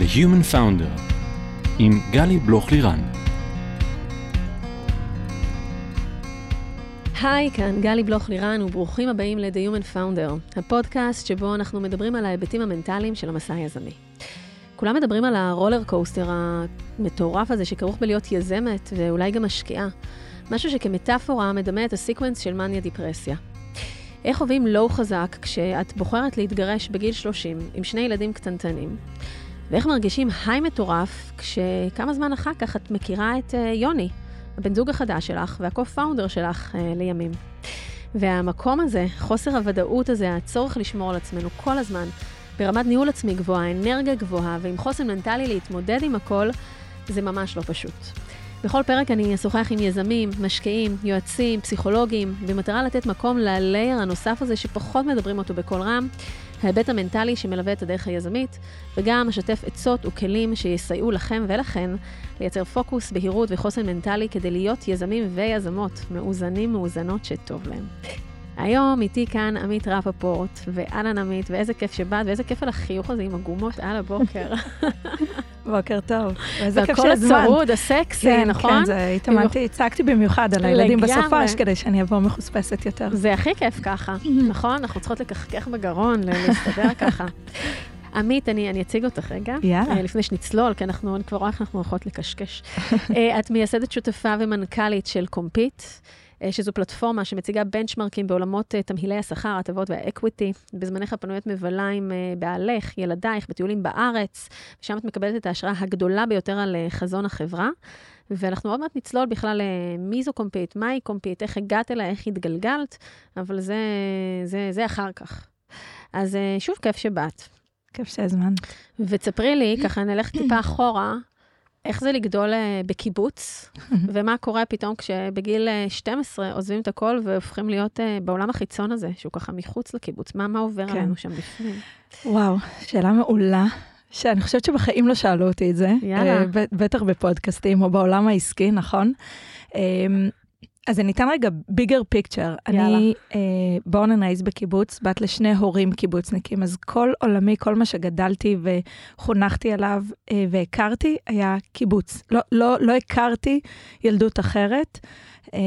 The Human Founder עם גלי בלוך-לירן. היי, כאן גלי בלוך-לירן וברוכים הבאים ל-The Human Founder, הפודקאסט שבו אנחנו מדברים על ההיבטים המנטליים של המסע היזמי. כולם מדברים על ה roller coaster המטורף הזה שכרוך בלהיות יזמת ואולי גם משקיעה. משהו שכמטאפורה מדמה את ה sequence של מניה דיפרסיה. איך חווים low חזק כשאת בוחרת להתגרש בגיל 30 עם שני ילדים קטנטנים? ואיך מרגישים היי מטורף כשכמה זמן אחר כך את מכירה את uh, יוני, הבן זוג החדש שלך והקו-פאונדר שלך uh, לימים. והמקום הזה, חוסר הוודאות הזה, הצורך לשמור על עצמנו כל הזמן, ברמת ניהול עצמי גבוהה, אנרגיה גבוהה ועם חוסן מנטלי להתמודד עם הכל, זה ממש לא פשוט. בכל פרק אני אשוחח עם יזמים, משקיעים, יועצים, פסיכולוגים, במטרה לתת מקום ללייר הנוסף הזה שפחות מדברים אותו בקול רם, ההיבט המנטלי שמלווה את הדרך היזמית, וגם אשתף עצות וכלים שיסייעו לכם ולכן לייצר פוקוס, בהירות וחוסן מנטלי כדי להיות יזמים ויזמות מאוזנים מאוזנות שטוב להם. היום איתי כאן עמית רפפורט, ואהלן עמית, ואיזה כיף שבאת, ואיזה כיף על החיוך הזה עם הגומות על הבוקר. בוקר טוב. ואיזה כיף שהזמנת. והכל הצרוד, הסקסי, כן, נכון? כן, זה התאמנתי, הצגתי במיוחד על הילדים. בסופש, כדי שאני אבוא מחוספסת יותר. זה הכי כיף ככה, נכון? אנחנו צריכות לכחכח בגרון, להסתדר ככה. עמית, אני, אני אציג אותך רגע, יאללה. אה, לפני שנצלול, כי אנחנו, אני כבר רואה איך אנחנו הולכות לקשקש. אה, את מייסדת שותפה ומנכ"לית של Compete, שזו פלטפורמה שמציגה benchmarkים בעולמות אה, תמהילי השכר, ההטבות וה equity. בזמנך הפנוי את מבלה עם אה, בעלך, ילדייך, בטיולים בארץ, ושם את מקבלת את ההשראה הגדולה ביותר על אה, חזון החברה. ואנחנו עוד מעט נצלול בכלל אה, מי זו Compete, מהי Compete, איך הגעת אליה, איך התגלגלת, אבל זה, זה, זה אחר כך. אז אה, שוב, כיף שבאת. כיף שהזמנת. ותספרי לי, ככה נלך טיפה אחורה, איך זה לגדול אה, בקיבוץ, ומה קורה פתאום כשבגיל אה, 12 עוזבים את הכל והופכים להיות אה, בעולם החיצון הזה, שהוא ככה מחוץ לקיבוץ. מה, מה עובר כן. עלינו שם בפנים? וואו, שאלה מעולה, שאני חושבת שבחיים לא שאלו אותי את זה. יאללה. אה, בטח בפודקאסטים או בעולם העסקי, נכון? אה, אז אני אתן רגע bigger picture. אני born and raised בקיבוץ, בת לשני הורים קיבוצניקים, אז כל עולמי, כל מה שגדלתי וחונכתי עליו אה, והכרתי, היה קיבוץ. לא, לא, לא הכרתי ילדות אחרת. אה,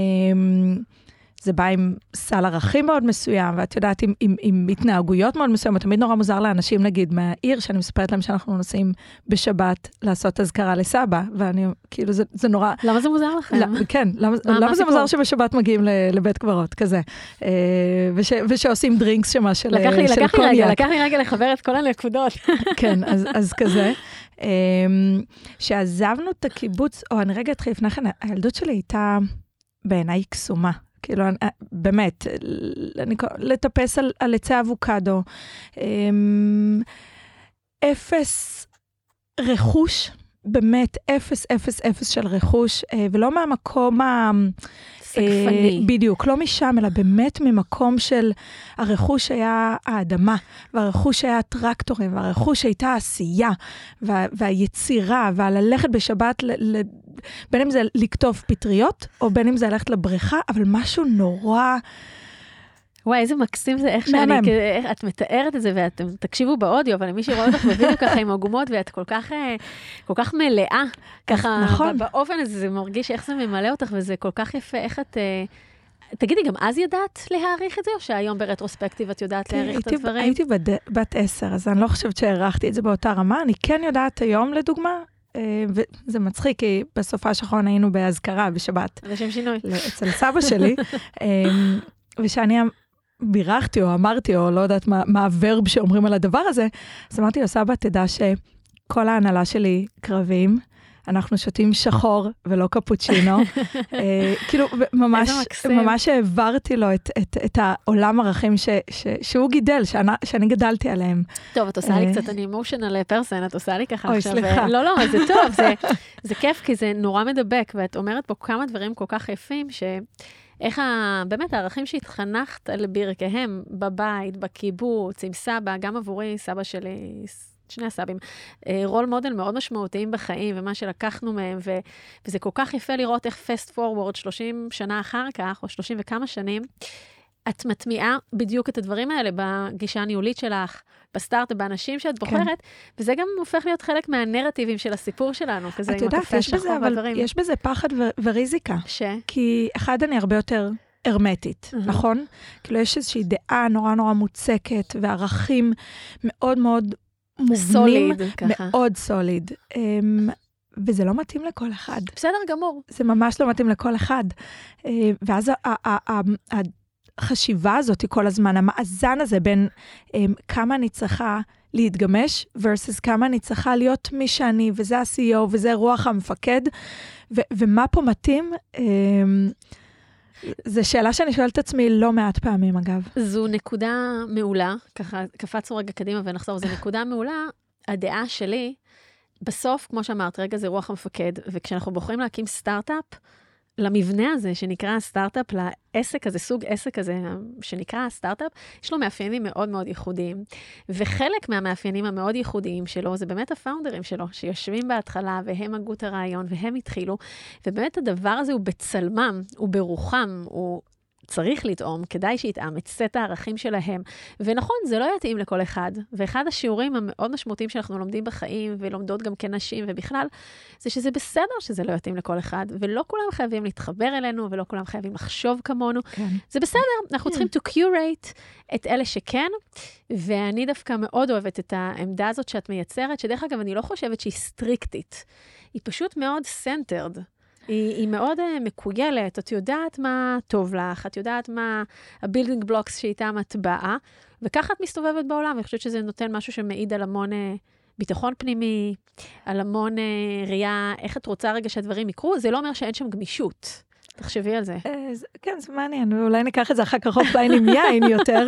זה בא עם סל ערכים מאוד מסוים, ואת יודעת, עם, עם, עם התנהגויות מאוד מסוימות. תמיד נורא מוזר לאנשים, נגיד, מהעיר, שאני מספרת להם שאנחנו נוסעים בשבת לעשות אזכרה לסבא, ואני, כאילו, זה, זה נורא... למה זה מוזר לכם? לא, כן, למה, מה- מה למה זה הסיפור? מוזר שבשבת מגיעים ל- לבית קברות, כזה? אה, וש, ושעושים דרינקס שמה של, לקח לי, של לקח לי רגע, קוניאק. לקח לי רגע לחבר את כל הנקודות. כן, אז, אז כזה. אמ, שעזבנו את הקיבוץ, או אני רגע אתחיל לפני כן, הילדות שלי הייתה בעיניי קסומה. כאילו, אני- באמת, אני, לטפס על, על עצי אבוקדו. אמ, אפס רכוש, באמת, אפס, אפס, אפס של רכוש, אה, ולא מהמקום ה... סגפני. אה, בדיוק, לא משם, אלא באמת ממקום של הרכוש היה האדמה, והרכוש היה הטרקטורים, והרכוש הייתה העשייה, וה, והיצירה, והללכת בשבת, ל, ל, בין אם זה לקטוף פטריות, או בין אם זה ללכת לבריכה, אבל משהו נורא... וואי, איזה מקסים זה, איך שאני. כ- את מתארת את זה, ואתם תקשיבו באודיו, אבל מי שרואה אותך בווידאו ככה עם עגומות, ואת כל כך, אה, כל כך מלאה, ככה, נכון. באופן הזה, זה מרגיש איך זה ממלא אותך, וזה כל כך יפה, איך את... אה, תגידי, גם אז ידעת להעריך את זה, או שהיום ברטרוספקטיב את יודעת להעריך את הדברים? הייתי בד, בת עשר, אז אני לא חושבת שהערכתי את זה באותה רמה. אני כן יודעת היום, לדוגמה, אה, וזה מצחיק, כי בסופה האחרון היינו באזכרה בשבת. לשם שינוי. אצל סבא שלי, אמ, ושאני בירכתי או אמרתי, או לא יודעת מה, מה הוורב שאומרים על הדבר הזה, אז אמרתי לו, סבא, תדע שכל ההנהלה שלי קרבים, אנחנו שותים שחור ולא קפוצ'ינו. אה, כאילו, ממש. ממש העברתי לו את, את, את העולם ערכים ש, ש, שהוא גידל, שאני, שאני גדלתי עליהם. טוב, את עושה לי אה. קצת, אני אמושיונל פרסן, את עושה לי ככה אוי, עכשיו. סליחה. אה, לא, לא, זה טוב, זה, זה כיף, כי זה נורא מדבק, ואת אומרת פה כמה דברים כל כך יפים, ש... איך ה... באמת הערכים שהתחנכת על ברכיהם בבית, בקיבוץ, עם סבא, גם עבורי, סבא שלי, שני הסבים, רול מודל מאוד משמעותיים בחיים, ומה שלקחנו מהם, ו... וזה כל כך יפה לראות איך פסט פורוורד, 30 שנה אחר כך, או 30 וכמה שנים, את מטמיעה בדיוק את הדברים האלה בגישה הניהולית שלך, בסטארט-אפ, באנשים שאת בוחרת, כן. וזה גם הופך להיות חלק מהנרטיבים של הסיפור שלנו, כזה עם הקפה השחור והדברים. יש בזה פחד וריזיקה. ש? כי אחד, אני הרבה יותר הרמטית, mm-hmm. נכון? כאילו, יש איזושהי דעה נורא נורא מוצקת, וערכים מאוד מאוד מובנים. סוליד, ככה. מאוד סוליד. Um, וזה לא מתאים לכל אחד. בסדר גמור. זה ממש לא מתאים לכל אחד. Uh, ואז החשיבה הזאת כל הזמן, המאזן הזה בין um, כמה אני צריכה להתגמש versus כמה אני צריכה להיות מי שאני, וזה ה-CEO, וזה רוח המפקד, ו- ומה פה מתאים. Um, זו שאלה שאני שואלת את עצמי לא מעט פעמים, אגב. זו נקודה מעולה, ככה קפצנו רגע קדימה ונחזור, זו נקודה מעולה. הדעה שלי, בסוף, כמו שאמרת, רגע זה רוח המפקד, וכשאנחנו בוחרים להקים סטארט-אפ, למבנה הזה שנקרא סטארט-אפ, לעסק הזה, סוג עסק הזה שנקרא סטארט-אפ, יש לו מאפיינים מאוד מאוד ייחודיים. וחלק מהמאפיינים המאוד ייחודיים שלו זה באמת הפאונדרים שלו, שיושבים בהתחלה והם הגו את הרעיון והם התחילו, ובאמת הדבר הזה הוא בצלמם, הוא ברוחם, הוא צריך לטעום, כדאי שיטעם את סט הערכים שלהם. ונכון, זה לא יתאים לכל אחד. ואחד השיעורים המאוד משמעותיים שאנחנו לומדים בחיים, ולומדות גם כנשים ובכלל, זה שזה בסדר שזה לא יתאים לכל אחד, ולא כולם חייבים להתחבר אלינו, ולא כולם חייבים לחשוב כמונו. כן. זה בסדר, אנחנו. צריכים to curate את אלה שכן, ואני דווקא מאוד אוהבת את העמדה הזאת שאת מייצרת, שדרך אגב, אני לא חושבת שהיא סטריקטית, היא פשוט מאוד centered. היא, היא מאוד uh, מקוילת, את יודעת מה טוב לך, את יודעת מה ה building blocks שאיתם את באה, וככה את מסתובבת בעולם, ואני חושבת שזה נותן משהו שמעיד על המון uh, ביטחון פנימי, על המון uh, ראייה, איך את רוצה רגע שהדברים יקרו, זה לא אומר שאין שם גמישות. תחשבי על זה. כן, זה מעניין, אולי ניקח את זה אחר כך offline עם יין יותר,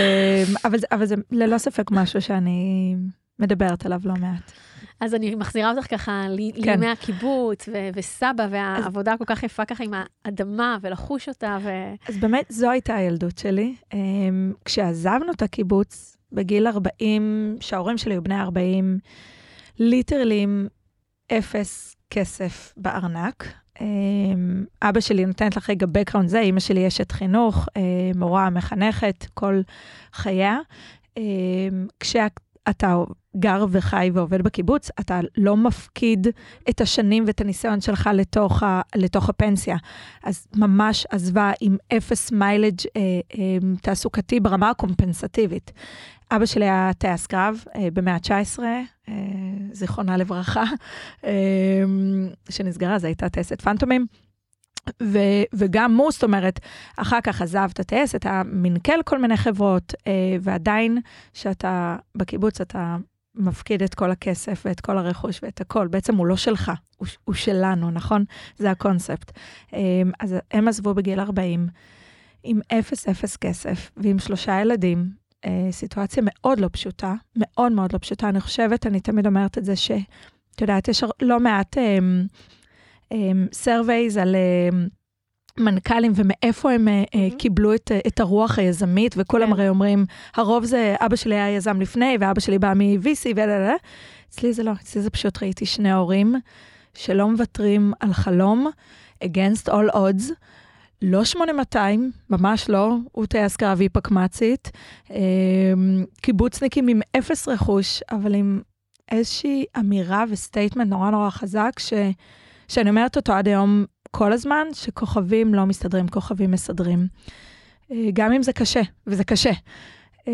אבל זה ללא ספק משהו שאני מדברת עליו לא מעט. אז אני מחזירה אותך ככה כן. לימי הקיבוץ ו- וסבא והעבודה הכל כך יפה ככה עם האדמה ולחוש אותה. ו... אז באמת זו הייתה הילדות שלי. אמ, כשעזבנו את הקיבוץ בגיל 40, שההורים שלי היו בני 40, ליטרלי עם אפס כסף בארנק. אמ, אבא שלי, נותנת לך רגע background זה, אימא שלי אשת חינוך, אה, מורה, מחנכת, כל חייה. אמ, כשה... אתה גר וחי ועובד בקיבוץ, אתה לא מפקיד את השנים ואת הניסיון שלך לתוך, ה, לתוך הפנסיה. אז ממש עזבה עם אפס מיילג' אה, אה, תעסוקתי ברמה הקומפנסטיבית. אבא שלי היה טייס קרב אה, במאה ה-19, אה, זיכרונה לברכה, אה, שנסגרה, זו הייתה טייסת פנטומים. ו- וגם הוא, זאת אומרת, אחר כך עזב את הטייס, אתה מנכ"ל כל מיני חברות, אה, ועדיין, כשאתה בקיבוץ, אתה מפקיד את כל הכסף ואת כל הרכוש ואת הכל. בעצם הוא לא שלך, הוא, הוא שלנו, נכון? זה הקונספט. אה, אז הם עזבו בגיל 40 עם אפס אפס כסף ועם שלושה ילדים. אה, סיטואציה מאוד לא פשוטה, מאוד מאוד לא פשוטה. אני חושבת, אני תמיד אומרת את זה, שאת יודעת, יש לא מעט... אה, surveys אמ, על אמ, מנכ"לים ומאיפה הם mm-hmm. קיבלו את, את הרוח היזמית, וכולם כן. הרי אומרים, הרוב זה אבא שלי היה יזם לפני, ואבא שלי בא מ-VC, ו... אצלי זה לא, אצלי זה פשוט ראיתי שני הורים שלא מוותרים על חלום, against all odds. לא 8200, ממש לא, הוא טייס קרבי פקמ"צית, קיבוצניקים עם אפס רכוש, אבל עם איזושהי אמירה ו statement נורא נורא חזק, ש... שאני אומרת אותו עד היום כל הזמן, שכוכבים לא מסתדרים, כוכבים מסדרים. אה, גם אם זה קשה, וזה קשה. אה,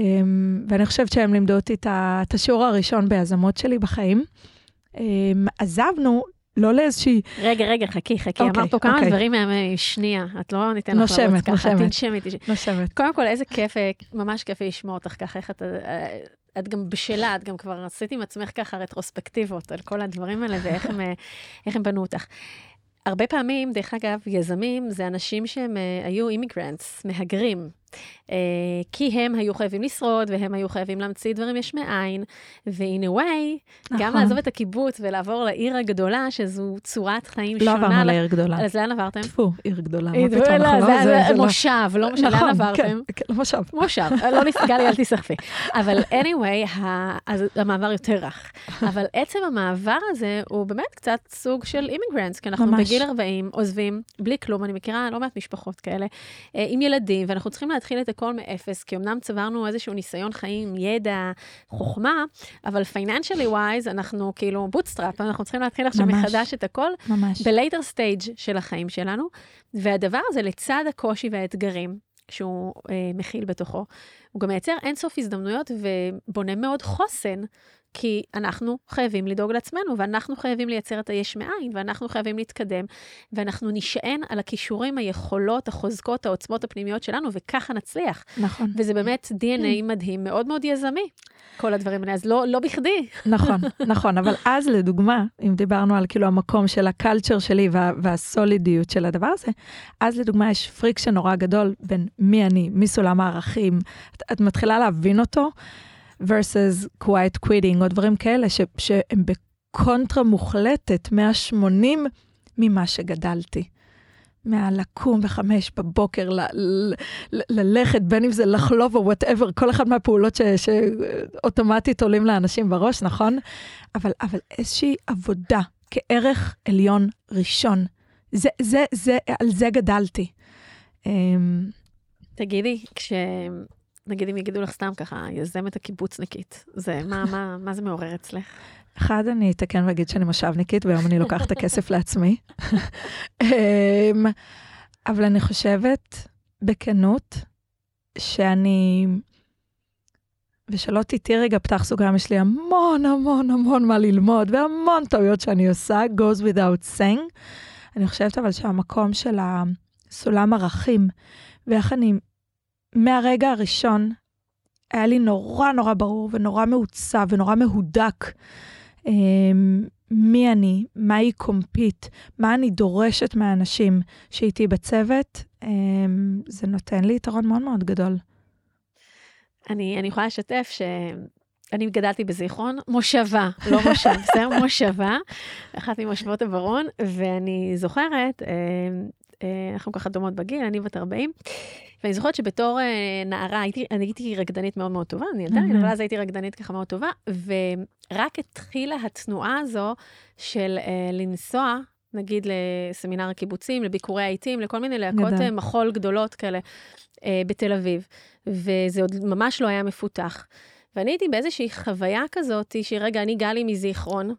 ואני חושבת שהם לימדו אותי את השיעור הראשון ביזמות שלי בחיים. אה, עזבנו לא לאיזושהי... רגע, רגע, חכי, חכי, okay, אמרת פה כמה okay. דברים שנייה, את לא ניתן לך לרוץ ככה, נושמת, נושמת. נושמת. קודם כל, איזה כיף, ממש כיף לשמוע אותך ככה, איך את... את גם בשלה, את גם כבר עשית עם עצמך ככה רטרוספקטיבות על כל הדברים האלה ואיך הם, הם בנו אותך. הרבה פעמים, דרך אגב, יזמים זה אנשים שהם uh, היו אימיגרנטס, מהגרים. Uh, כי הם היו חייבים לשרוד, והם היו חייבים להמציא דברים יש מאין, ו-in a way, נכון. גם לעזוב את הקיבוץ ולעבור לעיר הגדולה, שזו צורת חיים לא שונה. לא עברנו לעיר גדולה. אז לאן עברתם? טפו, עיר גדולה, מה פתאום, אנחנו לא... זה לא- מושב, לא משנה, לאן נכון, כן, עברתם? כן, מושב. מושב, לא נסגר לי, אל תיסחפי. אבל anyway, המעבר יותר רך. אבל עצם המעבר הזה הוא באמת קצת סוג של immigrants, כי אנחנו בגיל 40 עוזבים, בלי כלום, אני מכירה לא מעט משפחות כאלה, אה, עם ילדים, ואנחנו צריכים להתחיל את הכל מאפס, כי אמנם צברנו איזשהו ניסיון חיים, ידע, חוכמה, אבל financially wise, אנחנו כאילו bootstrap, אנחנו צריכים להתחיל עכשיו ממש. מחדש את הכל, ממש. ב later stage של החיים שלנו, והדבר הזה לצד הקושי והאתגרים שהוא אה, מכיל בתוכו, הוא גם מייצר אינסוף הזדמנויות ובונה מאוד חוסן, כי אנחנו חייבים לדאוג לעצמנו, ואנחנו חייבים לייצר את היש מאין, ואנחנו חייבים להתקדם, ואנחנו נשען על הכישורים, היכולות, החוזקות, העוצמות הפנימיות שלנו, וככה נצליח. נכון. וזה באמת DNA מדהים, מאוד מאוד יזמי, כל הדברים האלה, אז לא, לא בכדי. נכון, נכון, אבל אז לדוגמה, אם דיברנו על כאילו המקום של הקלצ'ר שלי וה, והסולידיות של הדבר הזה, אז לדוגמה יש friction נורא גדול בין מי אני, מי סולם הערכים, את, את מתחילה להבין אותו, versus quiet quitting או דברים כאלה ש, שהם בקונטרה מוחלטת 180 ממה שגדלתי. מה לקום בחמש בבוקר, ל- ל- ללכת, בין אם זה לחלוב או whatever, כל אחד מהפעולות שאוטומטית עולים לאנשים בראש, נכון? אבל, אבל איזושהי עבודה כערך עליון ראשון, זה, זה, זה, על זה גדלתי. אמ, תגידי, כש... נגיד אם יגידו לך סתם ככה, יזמת הקיבוצניקית, זה, מה, מה, מה זה מעורר אצלך? אחד, אני אתקן ואגיד שאני מושבניקית, והיום אני לוקחת את הכסף לעצמי. אמ, אבל אני חושבת, בכנות, שאני, ושלא תטעי רגע, פתח סוגריים, יש לי המון המון המון מה ללמוד, והמון טעויות שאני עושה, goes without saying. אני חושבת אבל שהמקום של הסולם ערכים, ואיך אני, מהרגע הראשון, היה לי נורא נורא ברור ונורא מעוצב ונורא מהודק אמ, מי אני, מהי קומפיט, מה אני דורשת מהאנשים שאיתי בצוות, אמ, זה נותן לי יתרון מאוד מאוד גדול. אני, אני יכולה לשתף ש... אני גדלתי בזיכרון, מושבה, לא מושב, בסדר? מושבה, אחת ממושבות הברון, ואני זוכרת, אה, אה, אנחנו ככה דומות בגיל, אני בת 40, ואני זוכרת שבתור אה, נערה, הייתי, אני הייתי רקדנית מאוד מאוד טובה, אני עדיין. אבל אז הייתי רקדנית ככה מאוד טובה, ורק התחילה התנועה הזו של אה, לנסוע, נגיד לסמינר הקיבוצים, לביקורי העיתים, לכל מיני להקות גדל. אה, מחול גדולות כאלה אה, בתל אביב, וזה עוד ממש לא היה מפותח. ואני הייתי באיזושהי חוויה כזאת, שרגע, אני גלי מזיכרון,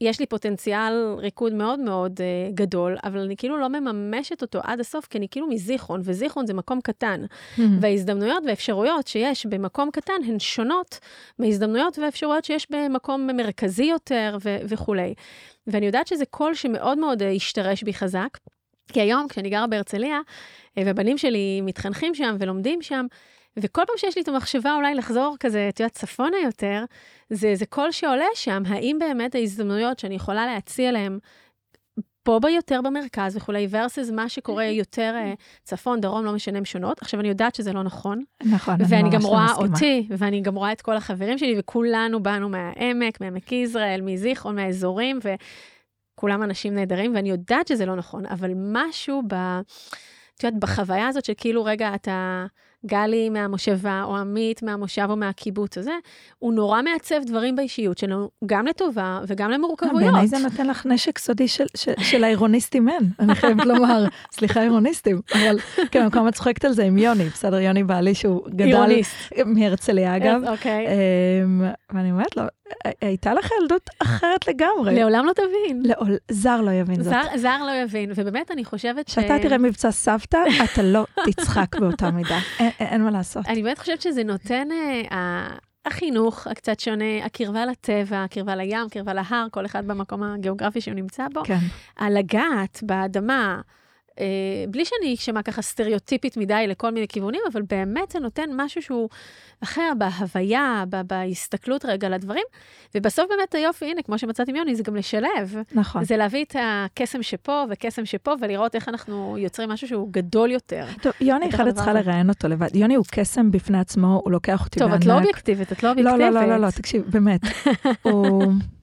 יש לי פוטנציאל ריקוד מאוד מאוד uh, גדול, אבל אני כאילו לא מממשת אותו עד הסוף, כי אני כאילו מזיכרון, וזיכרון זה מקום קטן. וההזדמנויות והאפשרויות שיש במקום קטן הן שונות מהזדמנויות והאפשרויות שיש במקום מרכזי יותר ו- וכולי. ואני יודעת שזה קול שמאוד מאוד אה, השתרש בי חזק, כי היום כשאני גרה בהרצליה, אה, והבנים שלי מתחנכים שם ולומדים שם, וכל פעם שיש לי את המחשבה אולי לחזור כזה, את יודעת, צפונה יותר, זה, זה קול שעולה שם, האם באמת ההזדמנויות שאני יכולה להציע להם פה ביותר במרכז וכולי, versus מה שקורה יותר אה, צפון, דרום, לא משנה, הם שונות. עכשיו, אני יודעת שזה לא נכון, נכון, אני ואני ממש גם לא רואה מסכימה. אותי, ואני גם רואה את כל החברים שלי, וכולנו באנו מהעמק, מעמק יזרעאל, מזיכרון, מהאזורים, וכולם אנשים נהדרים, ואני יודעת שזה לא נכון, אבל משהו ב... את יודעת, בחוויה הזאת של כאילו, רגע, אתה גלי מהמושבה, או עמית מהמושב או מהקיבוץ הזה, הוא נורא מעצב דברים באישיות שלנו, גם לטובה וגם למורכבויות. בעיניי זה נותן לך נשק סודי של, של, של האירוניסטים אין, אני חייבת לומר, סליחה אירוניסטים, אבל כן, אני כל הזמן צוחקת על זה עם יוני, בסדר, יוני בעלי שהוא גדל אירוניסט. מהרצליה אגב, אוקיי. אמ, ואני אומרת לו, הייתה לך ילדות אחרת לגמרי, לעולם לא תבין. לעול- זר לא יבין זאת. זר, זר לא יבין, ובאמת אני חושבת ש... כשאתה תראה מבצע סבתא, אתה לא תצחק באותה מידה, אין- אין מה לעשות. אני באמת חושבת שזה נותן, אה, החינוך הקצת שונה, הקרבה לטבע, הקרבה לים, קרבה להר, כל אחד במקום הגיאוגרפי שהוא נמצא בו, כן, הלגעת באדמה, אה, בלי שאני אשמע ככה סטריאוטיפית מדי לכל מיני כיוונים, אבל באמת זה נותן משהו שהוא אחר בהוויה, ב- בהסתכלות רגע לדברים, ובסוף באמת היופי, הנה, כמו שמצאתי עם יוני, זה גם לשלב. נכון. זה להביא את הקסם שפה וקסם שפה, ולראות איך אנחנו יוצרים משהו שהוא גדול יותר. טוב, יוני אחד הדבר צריכה. לראיין אותו לבד. יוני הוא קסם בפני עצמו, הוא לוקח אותי טוב, בענק. את לא אובייקטיבית, את לא לא, אובייקטיבית. לא, לא, לא, לא, תקשיב, באמת. הוא...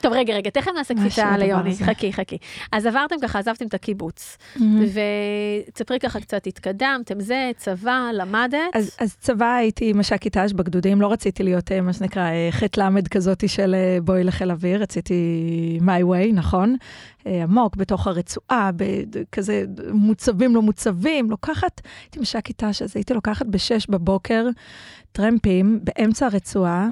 טוב, רגע, רגע, תכף נעשה קפיצה ליוני. חכי, חכי. אז עברתם ככה, עזבתם את הקיבוץ. ותספרי ככה קצת, התקדמתם, זה, צבא, למדת. אז, אז צבא הייתי מש"קית ת"ש בגדודים, לא רציתי להיות אה, מה שנקרא אה, ח' ל' כזאתי של אה, בואי לחיל אוויר, רציתי my way, נכון? עמוק, בתוך הרצועה, כזה מוצבים לא מוצבים, לוקחת, הייתי מש"קית ת"ש, אז הייתי לוקחת בשש בבוקר טרמפים באמצע הרצועה,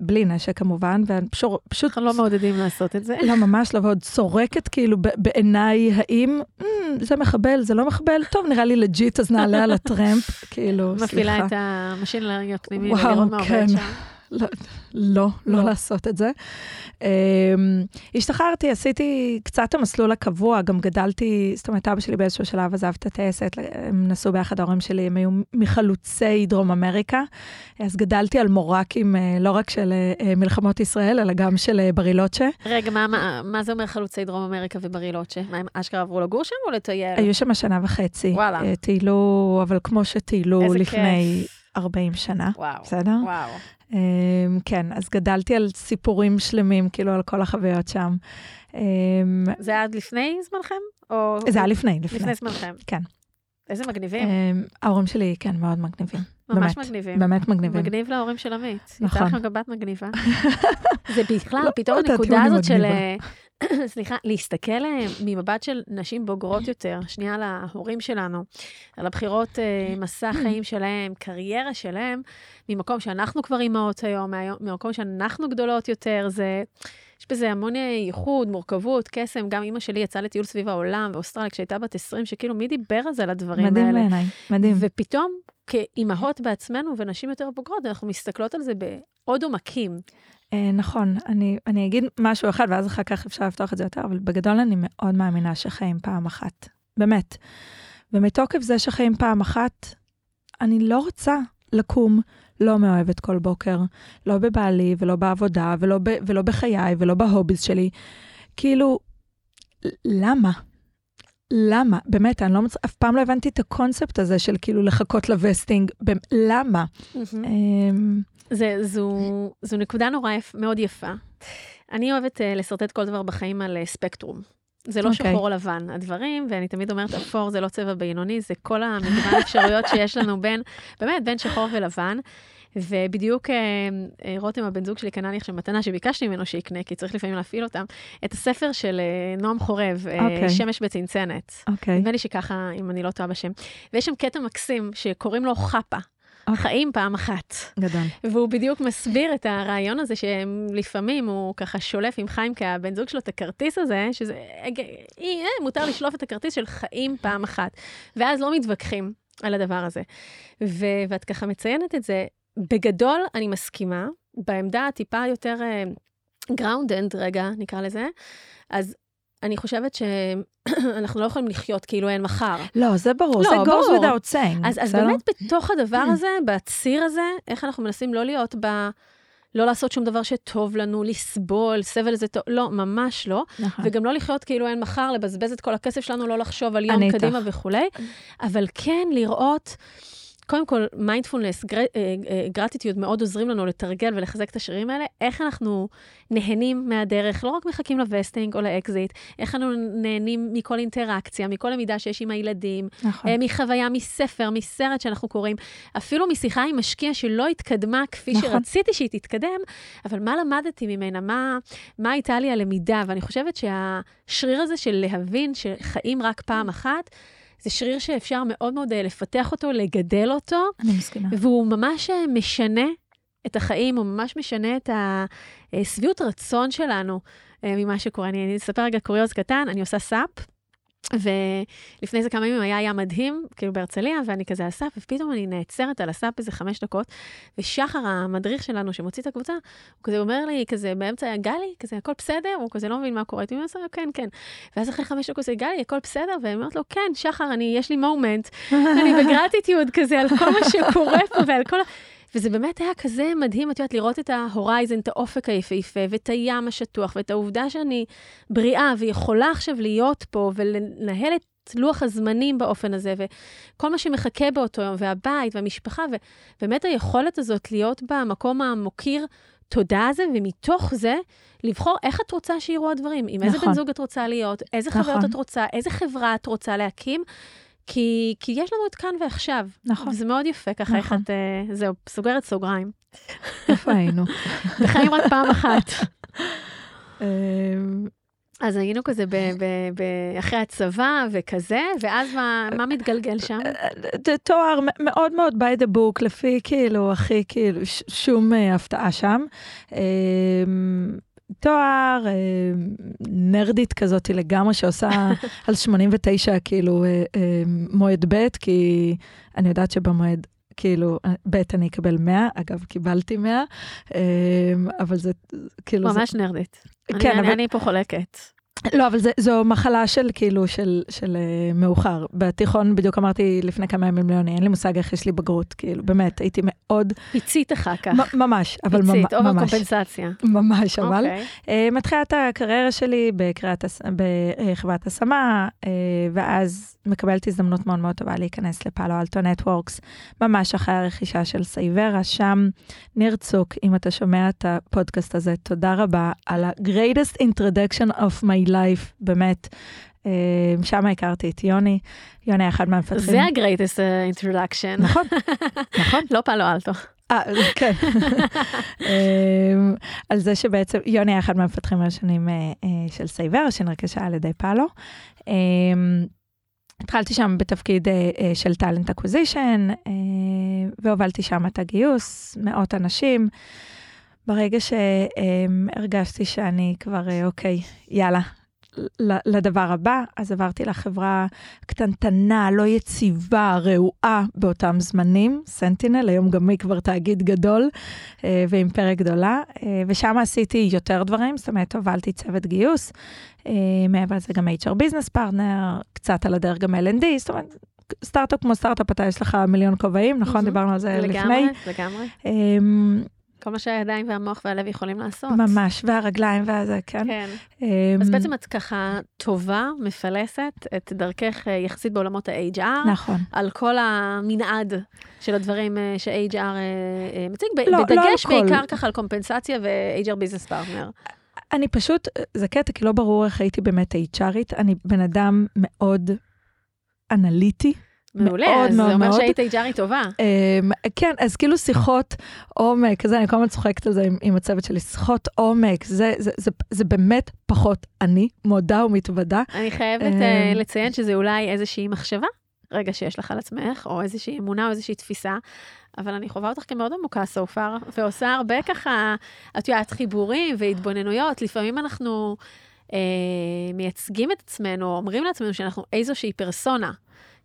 ובלי נשק כמובן, ופשוט פשוט אנחנו לא מעודדים לעשות את זה. לא, ממש לא, ועוד סורקת כאילו בעיניי, האם, זה מחבל, זה לא מחבל, טוב, נראה לי legit, אז נעלה על הטרמפ, כאילו, סליחה. מפעילה את ה machine learning ה פנימי, וואו, מה כן. עובד שם. לא, לא, לא לא. לעשות את זה. Um, השתחררתי, עשיתי קצת המסלול הקבוע, גם גדלתי, זאת אומרת, אבא שלי באיזשהו שלב עזב את הטייסת, הם נסעו ביחד, ההורים שלי, הם היו מחלוצי דרום אמריקה, אז גדלתי על מורקים, אה, לא רק של אה, מלחמות ישראל, אלא גם של אה, ברילוצ'ה. רגע, מה- מה- מה זה אומר חלוצי דרום אמריקה וברילוצ'ה? מה, הם אשכרה עברו לגור שם או לטייל? היו שם שנה וחצי. וואלה. טיילו, אבל כמו שטיילו לפני כיף. 40 שנה. וואו, בסדר? וואו. Um, כן, אז גדלתי על סיפורים שלמים, כאילו על כל החוויות שם. Um, זה היה עד לפני זמנכם? או... זה היה לפני, לפני. לפני זמנכם. כן. איזה מגניבים. Um, ההורים שלי, כן, מאוד מגניבים. ממש באמת, מגניבים. באמת מגניבים. מגניב להורים של עמית. נכון. יצא לכם גם בת מגניבה. זה בכלל, לא פתאום הנקודה הזאת של... סליחה, להסתכל אה, ממבט של נשים בוגרות יותר, שנייה על ההורים שלנו, על הבחירות, אה, מסע חיים שלהם, קריירה שלהם, ממקום שאנחנו כבר אימהות היום, ממקום שאנחנו גדולות יותר, זה... יש בזה המון אה, ייחוד, מורכבות, קסם. גם אימא שלי יצאה לטיול סביב העולם באוסטרליה כשהייתה בת 20, שכאילו מי דיבר על זה, על הדברים מדהים האלה. בעיניי, מדהים. ופתאום, כאימהות בעצמנו ונשים יותר בוגרות, אנחנו מסתכלות על זה בעוד עומקים. אה, נכון, אני, אני אגיד משהו אחד, ואז אחר כך אפשר לפתוח את זה יותר, אבל בגדול אני מאוד מאמינה שחיים פעם אחת. באמת. ומתוקף זה שחיים פעם אחת, אני לא רוצה לקום לא מאוהבת כל בוקר, לא בבעלי ולא בעבודה ולא, ב, ולא בחיי ולא ב hobbies שלי. כאילו, למה? למה? באמת, אני לא מצ... אף פעם לא הבנתי את הקונספט הזה של כאילו לחכות ל vesting. במ- למה? אמ, זה, זו, זו נקודה נורא יפ, מאוד יפה. אני אוהבת uh, לשרטט כל דבר בחיים על uh, spectrum. זה לא okay. אוקיי. שחור או לבן, הדברים, ואני תמיד אומרת, אפור זה לא צבע בינוני, זה כל המגוון האפשרויות שיש לנו בין, באמת, בין שחור ולבן. ובדיוק אה, אה, רותם, הבן זוג שלי, קנה לי עכשיו מתנה שביקשתי ממנו שיקנה, כי צריך לפעמים להפעיל אותם, את הספר של אה, נועם חורב, אה, אוקיי. שמש בצנצנת. אוקיי. נדמה לי שככה, אם אני לא טועה בשם. ויש שם קטע מקסים שקוראים לו חפה. אוקיי. חיים פעם אחת. גדול. והוא בדיוק מסביר את הרעיון הזה שלפעמים הוא ככה שולף עם חיים כבן זוג שלו את הכרטיס הזה, שזה, אי, מותר לשלוף את הכרטיס של חיים פעם אחת. ואז לא מתווכחים על הדבר הזה. ו- ואת ככה מציינת את זה, בגדול אני מסכימה, בעמדה הטיפה יותר grounded, רגע, נקרא לזה, אז אני חושבת שאנחנו לא יכולים לחיות כאילו אין מחר. לא, זה ברור, לא, זה goes ברור. without saying. אז, אז? באמת בתוך הדבר הזה, בציר הזה, איך אנחנו מנסים לא להיות ב... לא לעשות שום דבר שטוב לנו, לסבול, סבל זה טוב, לא, ממש לא. נכון. וגם לא לחיות כאילו אין מחר, לבזבז את כל הכסף שלנו, לא לחשוב על יום קדימה איתך. וכולי. אבל כן לראות, קודם כל, mindfulness, gratitude מאוד עוזרים לנו לתרגל ולחזק את השרירים האלה, איך אנחנו נהנים מהדרך, לא רק מחכים ל vesting או לאקזיט, איך אנחנו נהנים מכל אינטראקציה, מכל למידה שיש עם הילדים, נכון. אה, מחוויה, מספר, מסרט שאנחנו קוראים, אפילו משיחה עם משקיע שלא התקדמה כפי נכון. שרציתי שהיא תתקדם, אבל מה למדתי ממנה? מה, מה הייתה לי הלמידה? ואני חושבת שהשריר הזה של להבין שחיים רק פעם אחת, זה שריר שאפשר מאוד מאוד אה, לפתח אותו, לגדל אותו, אני מסכימה. והוא ממש אה, משנה את החיים, הוא ממש משנה את השביעות רצון שלנו אה, ממה שקורה. אני אני אספר רגע קוריוז קטן, אני עושה סאפ. ולפני איזה כמה ימים היה ים מדהים, כאילו בהרצליה, ואני כזה על סאפ, ופתאום אני נעצרת על הסאפ איזה חמש דקות, ושחר, המדריך שלנו שמוציא את הקבוצה, הוא כזה אומר לי, כזה באמצע, גלי, כזה, הכל בסדר? הוא כזה לא מבין מה קורה. אני אומרת לו, כן, כן. ואז אחרי חמש דקות, גלי, הכל בסדר? ואני אומרת לו, כן, שחר, אני, יש לי moment. אני ב gratitude כזה על כל מה שקורה פה ועל כל ה... וזה באמת היה כזה מדהים, את יודעת, לראות את ה horizon, את האופק היפהפה, ואת הים השטוח, ואת העובדה שאני בריאה ויכולה עכשיו להיות פה ולנהל את לוח הזמנים באופן הזה, וכל מה שמחכה באותו יום, והבית והמשפחה, ובאמת היכולת הזאת להיות במקום המוקיר התודעה הזה, ומתוך זה, לבחור איך את רוצה שיראו הדברים, עם איזה נכון. בן זוג את רוצה להיות, איזה חוויות נכון. את רוצה, איזה חברה את רוצה להקים, כי, כי יש לנו את כאן ועכשיו. נכון. וזה מאוד יפה, ככה איך נכון. את... אה, זהו, סוגרת סוגריים. איפה היינו? בחיים רק פעם אחת. אמ, אז היינו כזה ב, ב, ב, אחרי הצבא וכזה, ואז מה, מה מתגלגל שם? זה תואר מאוד מאוד by the book, לפי כאילו, הכי כאילו, שום אה, הפתעה שם. תואר אה, נרדית כזאת לגמרי, שעושה על 89 כאילו אה, אה, מועד ב', כי אני יודעת שבמועד... כאילו, ב' אני אקבל 100, אגב, קיבלתי 100, אמ, אבל זה כאילו... זה- ממש נרדית. אני, כן, אני, אבל- אני פה חולקת. לא, אבל זה, זו מחלה של כאילו, של, של uh, מאוחר. בתיכון בדיוק אמרתי לפני כמה ימים ליוני, אין לי מושג איך יש לי בגרות, כאילו, באמת, הייתי מאוד, פיצית אחר כך. ממש, אבל ממ- פיצית, אובר ממש, קומפנסציה. ממש, אבל. אוקיי. Uh, מתחילת הקריירה שלי בקריאת, בחברת השמה, uh, ואז מקבלת הזדמנות מאוד מאוד טובה להיכנס לפאלו אלטו נטוורקס, ממש אחרי הרכישה של סייברה, שם ניר צוק, אם אתה שומע את הפודקאסט הזה, תודה רבה על ה-greatest introduction of my life, באמת. Uh, שם הכרתי את יוני, יוני היה אחד מהמפתחים. זה ה-greatest introduction. נכון, נכון. לא פאלו אלטו. אה, כן. אמ, על זה שבעצם יוני היה אחד מהמפתחים הראשונים אה, אה, של Cyvera, שנרכשה על ידי Palo. התחלתי שם בתפקיד אה, אה, של talent acquisition, והובלתי שם את הגיוס, מאות אנשים. ברגע שהרגשתי שאני כבר, אה, אוקיי, יאללה, לדבר הבא, אז עברתי לחברה קטנטנה, לא יציבה, רעועה באותם זמנים, SentinelOne, היום גם היא כבר תאגיד גדול אה, ואימפריה גדולה, אה, ושם עשיתי יותר דברים, זאת אומרת, הובלתי צוות גיוס, מעבר לזה גם HR business partner, קצת על הדרך גם L&D, זאת אומרת, סטארט-אפ כמו סטארט-אפ, אתה יש לך מיליון כובעים, נכון? מהמם. דיברנו על זה לפני. לגמרי, לגמרי. כל מה שהידיים והמוח והלב יכולים לעשות. ממש, והרגליים והזה, כן. כן. אמ, אז בעצם את ככה טובה, מפלסת את דרכך אה, יחסית בעולמות ה-HR, נכון. על כל המנעד של הדברים אה, ש-HR אה, מציג, לא, לא בדגש הכל. בעיקר ככה על compensation ו-HR business partner. אני פשוט, זה קטע, כי לא ברור איך הייתי באמת HR ית, אני בן אדם מאוד אנליטי. מעולה, מאוד אז מאוד זה אומר מאוד. שהיית HR ית טובה. Um, כן, אז כאילו שיחות עומק, כזה, אני כל הזמן צוחקת על זה עם, עם הצוות שלי, שיחות עומק, זה, זה, זה, זה באמת פחות אני, מודה ומתוודה. אני חייבת אמ, לציין שזה אולי איזושהי מחשבה, רגע שיש לך על עצמך, או איזושהי אמונה או איזושהי תפיסה, אבל אני חווה אותך כמאוד עמוקה so far, ועושה הרבה ככה, את יודעת, חיבורים והתבוננויות. לפעמים אנחנו אה, מייצגים את עצמנו, או אומרים לעצמנו שאנחנו איזושהי פרסונה,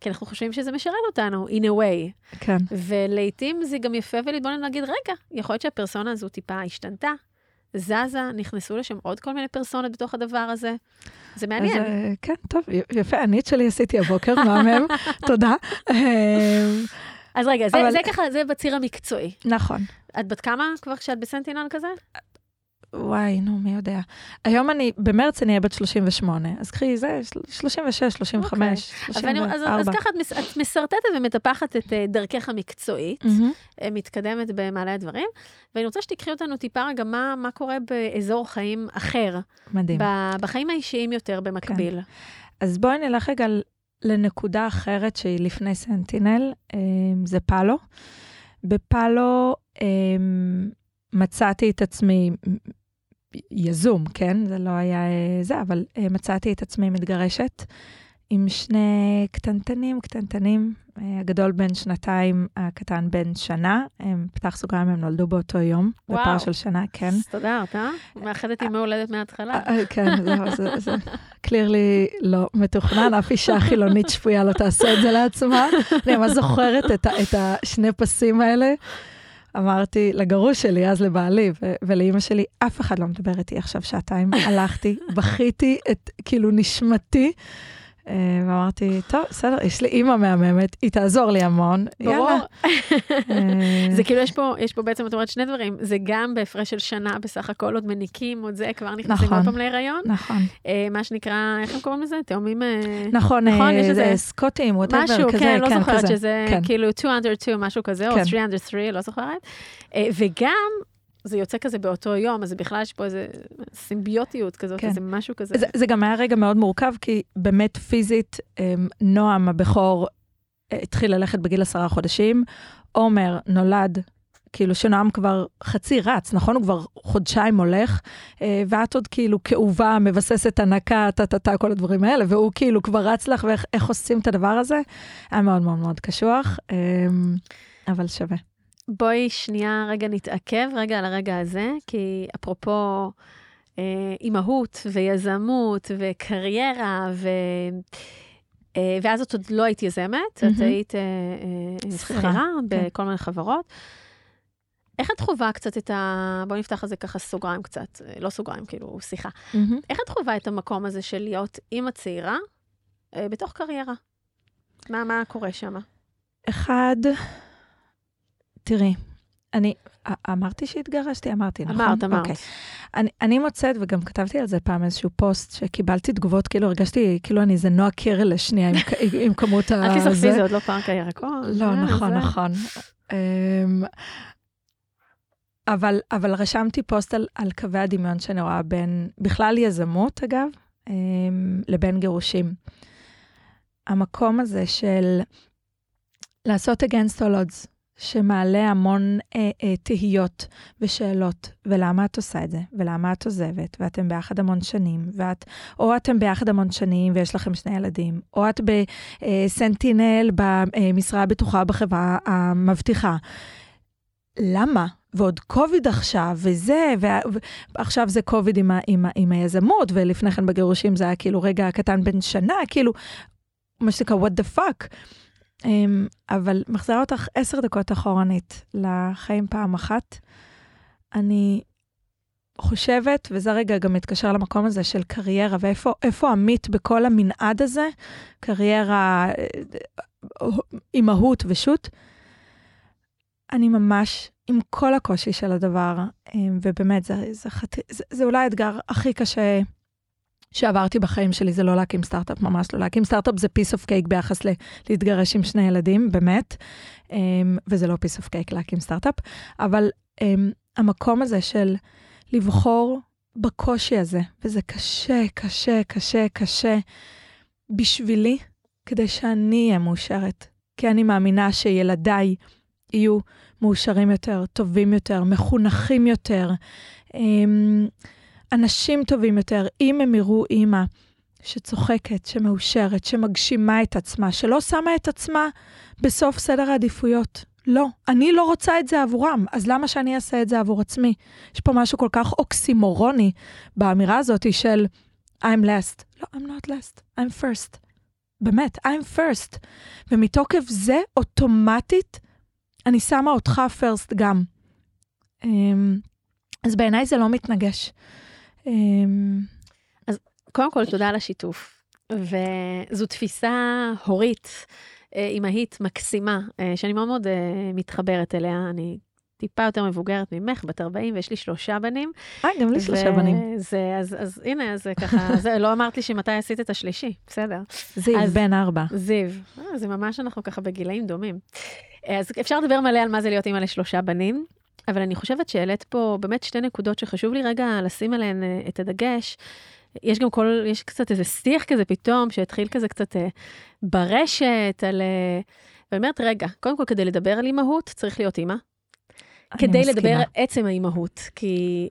כי אנחנו חושבים שזה משרת אותנו, in a way. כן, ולעיתים זה גם יפה ולהתבונן ולהגיד, רגע, יכול להיות שהפרסונה הזו טיפה השתנתה, זזה, נכנסו לשם עוד כל מיני פרסונות בתוך הדבר הזה. זה מעניין. אז אה, כן, טוב, יפה, אני את שלי עשיתי הבוקר, מהמם, תודה. Um, אז רגע, זה, אבל- זה ככה, זה בציר המקצועי. נכון. את בת כמה כבר כשאת בסנטינל כזה? וואי, נו, מי יודע. היום אני, במרץ אני אהיה בת 38, אז קחי, זה 36, 35, אבל אני, אז, אז 34. ככה את, מס, את מסרטטת ומטפחת את אה, דרכך המקצועית. אה, מתקדמת במעלה הדברים, ואני רוצה שתיקחי אותנו טיפה רגע מה, מה קורה באזור חיים אחר, מדהים. ב, בחיים האישיים יותר במקביל. אז בואי נלך רגע לנקודה אחרת שהיא לפני סנטינל, אמ, זה פאלו. בפאלו אמ, מצאתי את עצמי יזום, כן? זה לא היה אה, זה, אבל אה, מצאתי את עצמי מתגרשת עם שני קטנטנים, קטנטנים, אה, הגדול בן שנתיים, הקטן בן שנה. הם, פתח סוגריים, הם נולדו באותו יום, וואו. בפער של שנה, כן. הסתדרת, אה? מאחדת עם הולדת מההתחלה. כן, זהו, זה, זה קלירלי לא מתוכנן, אף אישה חילונית שפויה לא תעשה את זה לעצמה. אני ממש זוכרת את, את השני פסים האלה. אמרתי לגרוש שלי, אז לבעלי, ו- ולאימא שלי, אף אחד לא מדבר איתי עכשיו שעתיים. הלכתי, בכיתי את, כאילו, נשמתי. אה, ואמרתי, טוב, בסדר, יש לי אימא מהממת, היא תעזור לי המון. יאללה. אה, זה כאילו, יש פה, יש פה בעצם, את אומרת, שני דברים. זה גם בהפרש של שנה בסך הכל, עוד מניקים, עוד זה, כבר נכנסים נכון. עוד פעם להיריון. נכון, אה, מה שנקרא, איך הם קוראים לזה? תאומים... אה, נכון, נכון, יש איזה- זה סקוטים, ווטאבר, כזה, משהו, כן, לא זוכרת כזה. שזה כן. כאילו 2 under 2, משהו כזה, או כן. 3 under 3, לא זוכרת. וגם, זה יוצא כזה באותו יום, אז בכלל יש פה איזה סימביוטיות כזאת, כן. איזה משהו כזה. זה, זה גם היה רגע מאוד מורכב, כי באמת פיזית, אמ, נועם הבכור אה, התחיל ללכת בגיל עשרה חודשים, עומר נולד, כאילו שנועם כבר חצי רץ, נכון? הוא כבר חודשיים הולך, אה, ואת עוד כאילו כאובה, מבססת הנקה, טה-טה-טה, כל הדברים האלה, והוא כאילו כבר רץ לך, ואיך איך עושים את הדבר הזה? היה מאוד מאוד מאוד קשוח, אמ, אבל שווה. בואי שנייה רגע נתעכב רגע על הרגע הזה, כי אפרופו אה, אימהות ויזמות וקריירה, ו... אה, ואז את עוד לא היית יזמת, את מהמם. היית אה, אה, שכירה, כן. בכל מיני חברות. איך את חווה קצת את ה... בואי נפתח על זה ככה סוגריים קצת, אה, לא סוגריים, כאילו, שיחה. איך את חווה את המקום הזה של להיות אימא צעירה אה, בתוך קריירה? מה, מה קורה שם? אחד, תראי, אני אמרתי שהתגרשתי, אמרתי, נכון? אמרת, אמרת. אוקיי. אני, אני מוצאת, וגם כתבתי על זה פעם איזשהו פוסט, שקיבלתי תגובות, כאילו הרגשתי, כאילו אני איזה נועה קירל לשנייה עם, כ- עם כמות ה... אל תסחפי, זה. זה עוד לא פארק הירקון. לא, אה, נכון, זה- נכון. אמ, אבל, אבל רשמתי פוסט על, על קווי הדמיון שאני רואה בין, בכלל יזמות אגב, אמ, לבין גירושים. המקום הזה של לעשות against all odds, שמעלה המון אה, אה, תהיות ושאלות, ולמה את עושה את זה, ולמה את עוזבת, ואתם ביחד המון שנים, ואת, או אתם ביחד המון שנים ויש לכם שני ילדים, או את בסנטינל במשרה הבטוחה בחברה המבטיחה. למה? ועוד קוביד עכשיו, וזה, ועכשיו זה קוביד עם, ה, עם, ה, עם היזמות, ולפני כן בגירושים זה היה כאילו רגע קטן בן שנה, כאילו, מה שנקרא, what the fuck. Um, אבל מחזירה אותך עשר דקות אחורנית לחיים פעם אחת. אני חושבת, וזה רגע גם מתקשר למקום הזה של קריירה, ואיפה איפה עמית בכל המנעד הזה, קריירה, אה, אימהות ושות', אני ממש, עם כל הקושי של הדבר, אה, ובאמת, זה, זה. זה, זה אולי האתגר הכי קשה שעברתי בחיים שלי, זה לא להקים סטארט-אפ, ממש לא. להקים סטארט-אפ זה piece of cake ביחס ל... להתגרש עם שני ילדים, באמת, אה, וזה לא piece of cake להקים סטארט-אפ, אבל אה, המקום הזה של לבחור בקושי הזה, וזה קשה, קשה, קשה, קשה, בשבילי, כדי שאני אהיה מאושרת. כי אני מאמינה שילדיי יהיו מאושרים יותר, טובים יותר, מחונכים יותר, אמ, אנשים טובים יותר, אם הם יראו אימא שצוחקת, שמאושרת, שמגשימה את עצמה, שלא שמה את עצמה בסוף סדר העדיפויות. לא, אני לא רוצה את זה עבורם, אז למה שאני אעשה את זה עבור עצמי? יש פה משהו כל כך אוקסימורוני באמירה הזאת של I'm last. לא, I'm not last, I'm first. באמת, I'm first. ומתוקף זה, אוטומטית, אני שמה אותך first גם. אמ, אז בעיניי זה לא מתנגש. אמ, קודם כל, תודה על השיתוף. וזו תפיסה הורית, אה, אימהית מקסימה, אה, שאני מאוד מאוד אה, מתחברת אליה. אני טיפה יותר מבוגרת ממך, בת 40, ויש לי שלושה בנים. אה, גם לי שלושה בנים. זה, אז, אז הנה, אז ככה, זה, לא אמרת לי שמתי עשית את השלישי, בסדר. זיו, אז- בן ארבע. זיו, אה, זה ממש, אנחנו ככה בגילאים דומים. אז אפשר לדבר מלא על מה זה להיות אימא לשלושה בנים, אבל אני חושבת שהעלית פה באמת שתי נקודות שחשוב לי רגע לשים עליהן אה, את הדגש. יש גם כל, יש קצת איזה שיח כזה פתאום, שהתחיל כזה קצת אה, ברשת, על... אה, ואני אומרת, רגע, קודם כל, כדי לדבר על אימהות, צריך להיות אימא. כדי מסכימה. לדבר על עצם האימהות, כי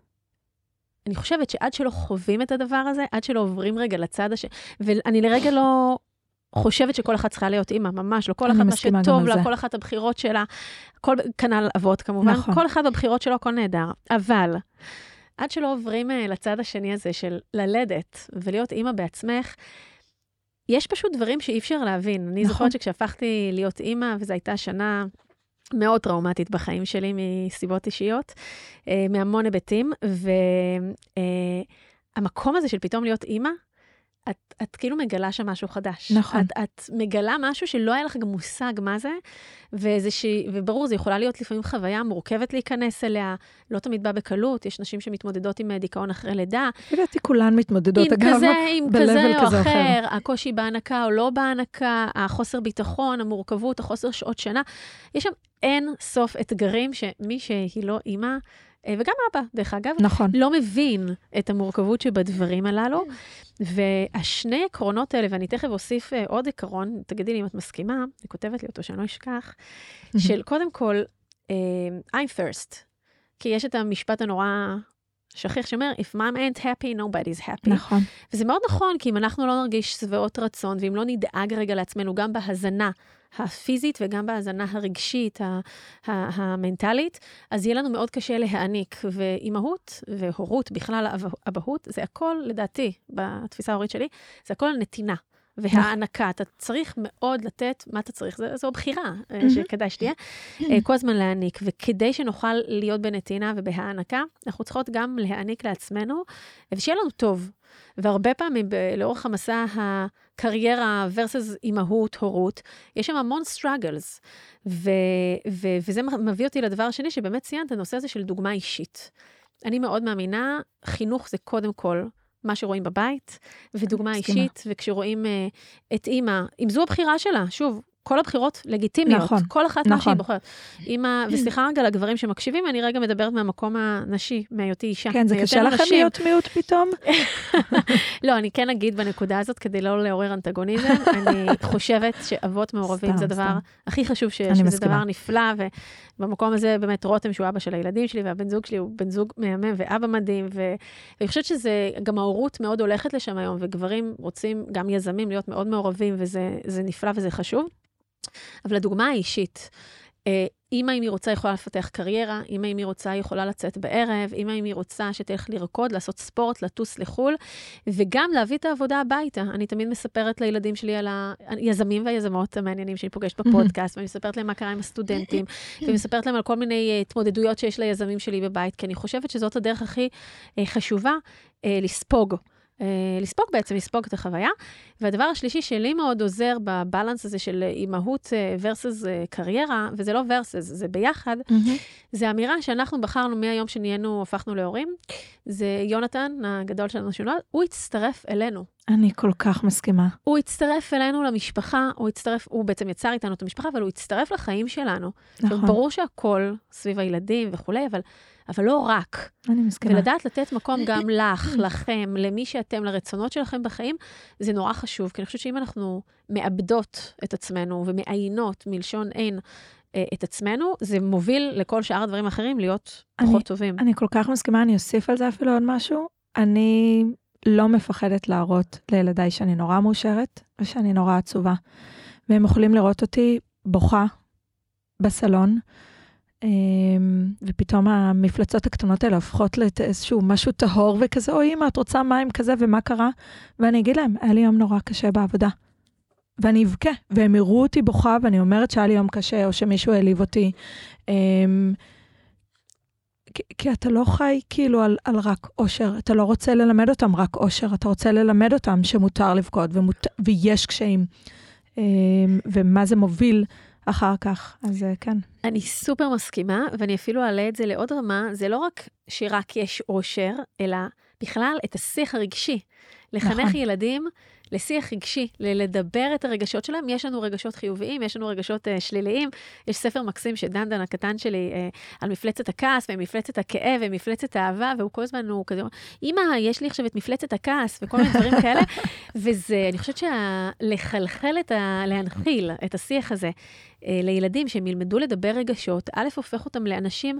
אני חושבת שעד שלא חווים את הדבר הזה, עד שלא עוברים רגע לצד השני, ואני לרגע לא חושבת שכל אחת צריכה להיות אימא, ממש לא. כל אחת מה שטוב לה. כל אחת הבחירות שלה, כל, כנ"ל אבות כמובן, נכון. כל אחד בבחירות שלו, הכל נהדר. אבל עד שלא עוברים אה, לצד השני הזה של ללדת ולהיות אימא בעצמך, יש פשוט דברים שאי אפשר להבין. אני נכון. זוכרת שכשהפכתי להיות אימא, וזו הייתה שנה מאוד טראומטית בחיים שלי מסיבות אישיות, אה, מהמון היבטים, והמקום הזה של פתאום להיות אימא, את, את כאילו מגלה שם משהו חדש. נכון. את, את מגלה משהו שלא היה לך גם מושג מה זה, ש... וברור, זו יכולה להיות לפעמים חוויה מורכבת להיכנס אליה, לא תמיד בא בקלות, יש נשים שמתמודדות עם אה, דיכאון אחרי לידה. לדעתי כולן מתמודדות, אגב. כזה, עם כזה או כזה או אחר. אחר, הקושי בהנקה או לא בהנקה, החוסר ביטחון, המורכבות, החוסר שעות שינה. יש שם אין סוף אתגרים שמי שהיא לא אימא, וגם אבא, דרך אגב, נכון. לא מבין את המורכבות שבדברים הללו. והשני עקרונות האלה, ואני תכף אוסיף אה, עוד עקרון, תגידי לי אם את מסכימה, אני כותבת לי אותו שאני לא אשכח, של קודם כל, אה, I'm first. כי יש את המשפט הנורא שכיח שאומר, If mom ain't happy, nobody's happy. נכון. וזה מאוד נכון, כי אם אנחנו לא נרגיש שבעות רצון, ואם לא נדאג רגע לעצמנו, גם בהזנה הפיזית וגם בהזנה הרגשית, ה- ה- המנטלית, אז יהיה לנו מאוד קשה להעניק. ואימהות והורות, בכלל אבהות, זה הכל, לדעתי, בתפיסה ההורית שלי, זה הכל נתינה. והענקה, אתה צריך מאוד לתת, מה אתה צריך? זו, זו בחירה אה, שכדאי שתהיה, אה, כל הזמן להעניק. וכדי שנוכל להיות בנתינה ובהענקה, אנחנו צריכות גם להעניק לעצמנו, ושיהיה לנו טוב. והרבה פעמים ב- לאורך המסע הקריירה versus אימהות, הורות, יש שם המון struggles. ו- ו- וזה מביא אותי לדבר השני, שבאמת ציינת, הנושא הזה של דוגמה אישית. אני מאוד מאמינה, חינוך זה קודם כל מה שרואים בבית, ודוגמה. אישית, וכשרואים uh, את אימא, אם זו הבחירה שלה, שוב, כל הבחירות לגיטימיות, נכון, כל אחת מה שהיא נכון. בוחרת. אימא, וסליחה רגע לגברים שמקשיבים, אני רגע מדברת מהמקום הנשי, מהיותי אישה. כן, זה קשה לכם נשים. להיות מיעוט פתאום? לא, אני כן אגיד בנקודה הזאת, כדי לא לעורר אנטגוניזם, אני חושבת שאבות מעורבים סתם, זה הדבר. הכי חשוב שיש, וזה מסכימה. דבר נפלא, ובמקום הזה באמת רותם, שהוא אבא של הילדים שלי, והבן זוג שלי הוא בן זוג מהמם ואבא מדהים, ו... ואני חושבת שזה, גם ההורות מאוד הולכת לשם היום, וגברים רוצים, גם יזמים, להיות מאוד מעורבים, וזה זה נפלא וזה חשוב. אבל הדוגמה האישית, אה, אימא, אם היא רוצה, יכולה לפתח קריירה, אימא, אם היא רוצה, יכולה לצאת בערב, אימא, אם היא רוצה, שתלך לרקוד, לעשות ספורט, לטוס לחו"ל, וגם להביא את העבודה הביתה. אני תמיד מספרת לילדים שלי על היזמים והיזמות המעניינים שאני פוגשת בפודקאסט, ואני מספרת להם מה קרה עם הסטודנטים, ומספרת להם על כל מיני אה, התמודדויות שיש ליזמים שלי בבית, כי אני חושבת שזאת הדרך הכי אה, חשובה לספוג. לספוג בעצם, לספוג את החוויה. והדבר השלישי שלי מאוד עוזר בבלנס הזה של אימהות אה, versus אה, קריירה, וזה לא versus, זה ביחד, זה אמירה שאנחנו בחרנו מהיום שנהיינו, הפכנו להורים. זה יונתן, הגדול שלנו שנולד, הוא הצטרף אלינו. אני כל כך מסכימה. הוא הצטרף אלינו למשפחה, הוא הצטרף, הוא בעצם יצר איתנו את המשפחה, אבל הוא הצטרף לחיים שלנו. נכון, ברור שהכל סביב הילדים וכולי, אבל, אבל לא רק. אני מסכימה. ולדעת לתת מקום גם לך, לכם, למי שאתם, לרצונות שלכם בחיים, זה נורא חשוב. כי אני חושבת שאם אנחנו מאבדות את עצמנו ומעיינות מלשון אין אה, את עצמנו, זה מוביל לכל שאר הדברים האחרים להיות אני- פחות טובים. אני כל כך מסכימה, אני אוסיף על זה אפילו עוד משהו. אני לא מפחדת להראות לילדיי שאני נורא מאושרת ושאני נורא עצובה. והם יכולים לראות אותי בוכה בסלון, ופתאום המפלצות הקטנות האלה הופכות לאיזשהו משהו טהור וכזה, אוי אמא, את רוצה מים כזה, ומה קרה? ואני אגיד להם, היה לי יום נורא קשה בעבודה. ואני אבכה, והם יראו אותי בוכה, ואני אומרת שהיה לי יום קשה, או שמישהו העליב אותי. אמ, כי, כי אתה לא חי כאילו על, על רק אושר, אתה לא רוצה ללמד אותם רק אושר, אתה רוצה ללמד אותם שמותר לבכות ומות, ויש קשיים, אמ, ומה זה מוביל אחר כך, אז אה, כן. אני סופר מסכימה, ואני אפילו אעלה את זה לעוד רמה, זה לא רק שרק יש אושר, אלא בכלל את השיח הרגשי. לחנך נכון. ילדים לשיח רגשי, ללדבר את הרגשות שלהם. יש לנו רגשות חיוביים, יש לנו רגשות uh, שליליים. יש ספר מקסים שדנדן הקטן שלי uh, על מפלצת הכעס ומפלצת הכאב ומפלצת האהבה, והוא כל הזמן, הוא כזה, אמא, יש לי עכשיו את מפלצת הכעס וכל מיני דברים כאלה. וזה, אני חושבת שלחלחל את ה... להנחיל את השיח הזה לילדים, שהם ילמדו לדבר רגשות, א', הופך אותם לאנשים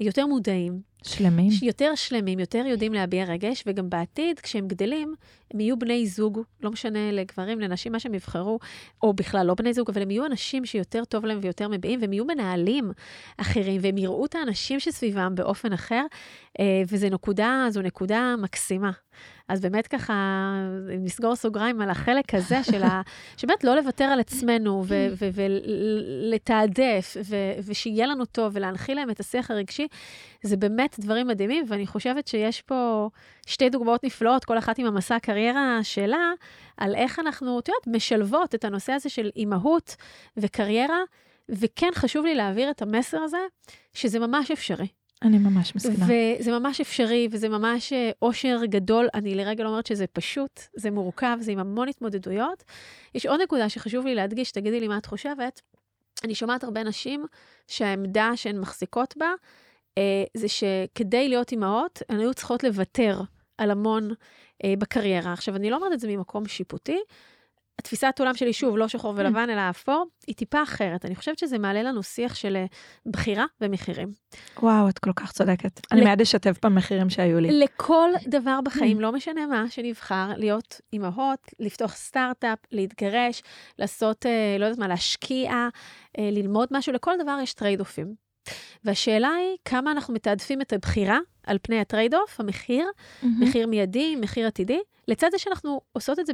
יותר מודעים, שלמים. יותר שלמים, יותר יודעים להביע רגש, וגם בעתיד, כשהם גדלים, הם יהיו בני זוג, לא משנה לגברים, לנשים, מה שהם יבחרו, או בכלל לא בני זוג, אבל הם יהיו אנשים שיותר טוב להם ויותר מביעים, והם יהיו מנהלים אחרים, והם יראו את האנשים שסביבם באופן אחר, אה, וזו נקודה, זו נקודה מקסימה. אז באמת ככה, אם נסגור סוגריים על החלק הזה של ה... שבאמת לא לוותר על עצמנו ולתעדף, ושיהיה לנו טוב ולהנחיל להם את השיח הרגשי, זה באמת דברים מדהימים, ואני חושבת שיש פה שתי דוגמאות נפלאות, כל אחת עם המסע הקריירה שלה, על איך אנחנו, את יודעת, משלבות את הנושא הזה של אימהות וקריירה, וכן חשוב לי להעביר את המסר הזה, שזה ממש אפשרי. אני ממש מסכימה. וזה ממש אפשרי, וזה ממש אה, אושר גדול. אני לרגע לא אומרת שזה פשוט, זה מורכב, זה עם המון התמודדויות. יש עוד נקודה שחשוב לי להדגיש, תגידי לי מה את חושבת. אני שומעת הרבה נשים שהעמדה שהן מחזיקות בה, זה שכדי להיות אימהות, הן היו צריכות לוותר על המון אה, בקריירה. עכשיו, אני לא אומרת את זה ממקום שיפוטי, התפיסת עולם שלי, שוב, לא שחור ולבן, אלא אפור, היא טיפה אחרת. אני חושבת שזה מעלה לנו שיח של אה, בחירה ומחירים. וואו, את כל כך צודקת. אני מיד אשתף במחירים שהיו לי. לכל דבר בחיים, לא משנה מה, שנבחר, להיות אימהות, לפתוח סטארט-אפ, להתגרש, לעשות, אה, לא יודעת מה, להשקיע, אה, ללמוד משהו, לכל דבר יש trade-off ים. והשאלה היא, כמה אנחנו מתעדפים את הבחירה על פני ה trade-off, המחיר, מחיר מיידי, מחיר עתידי, לצד זה שאנחנו עושות את זה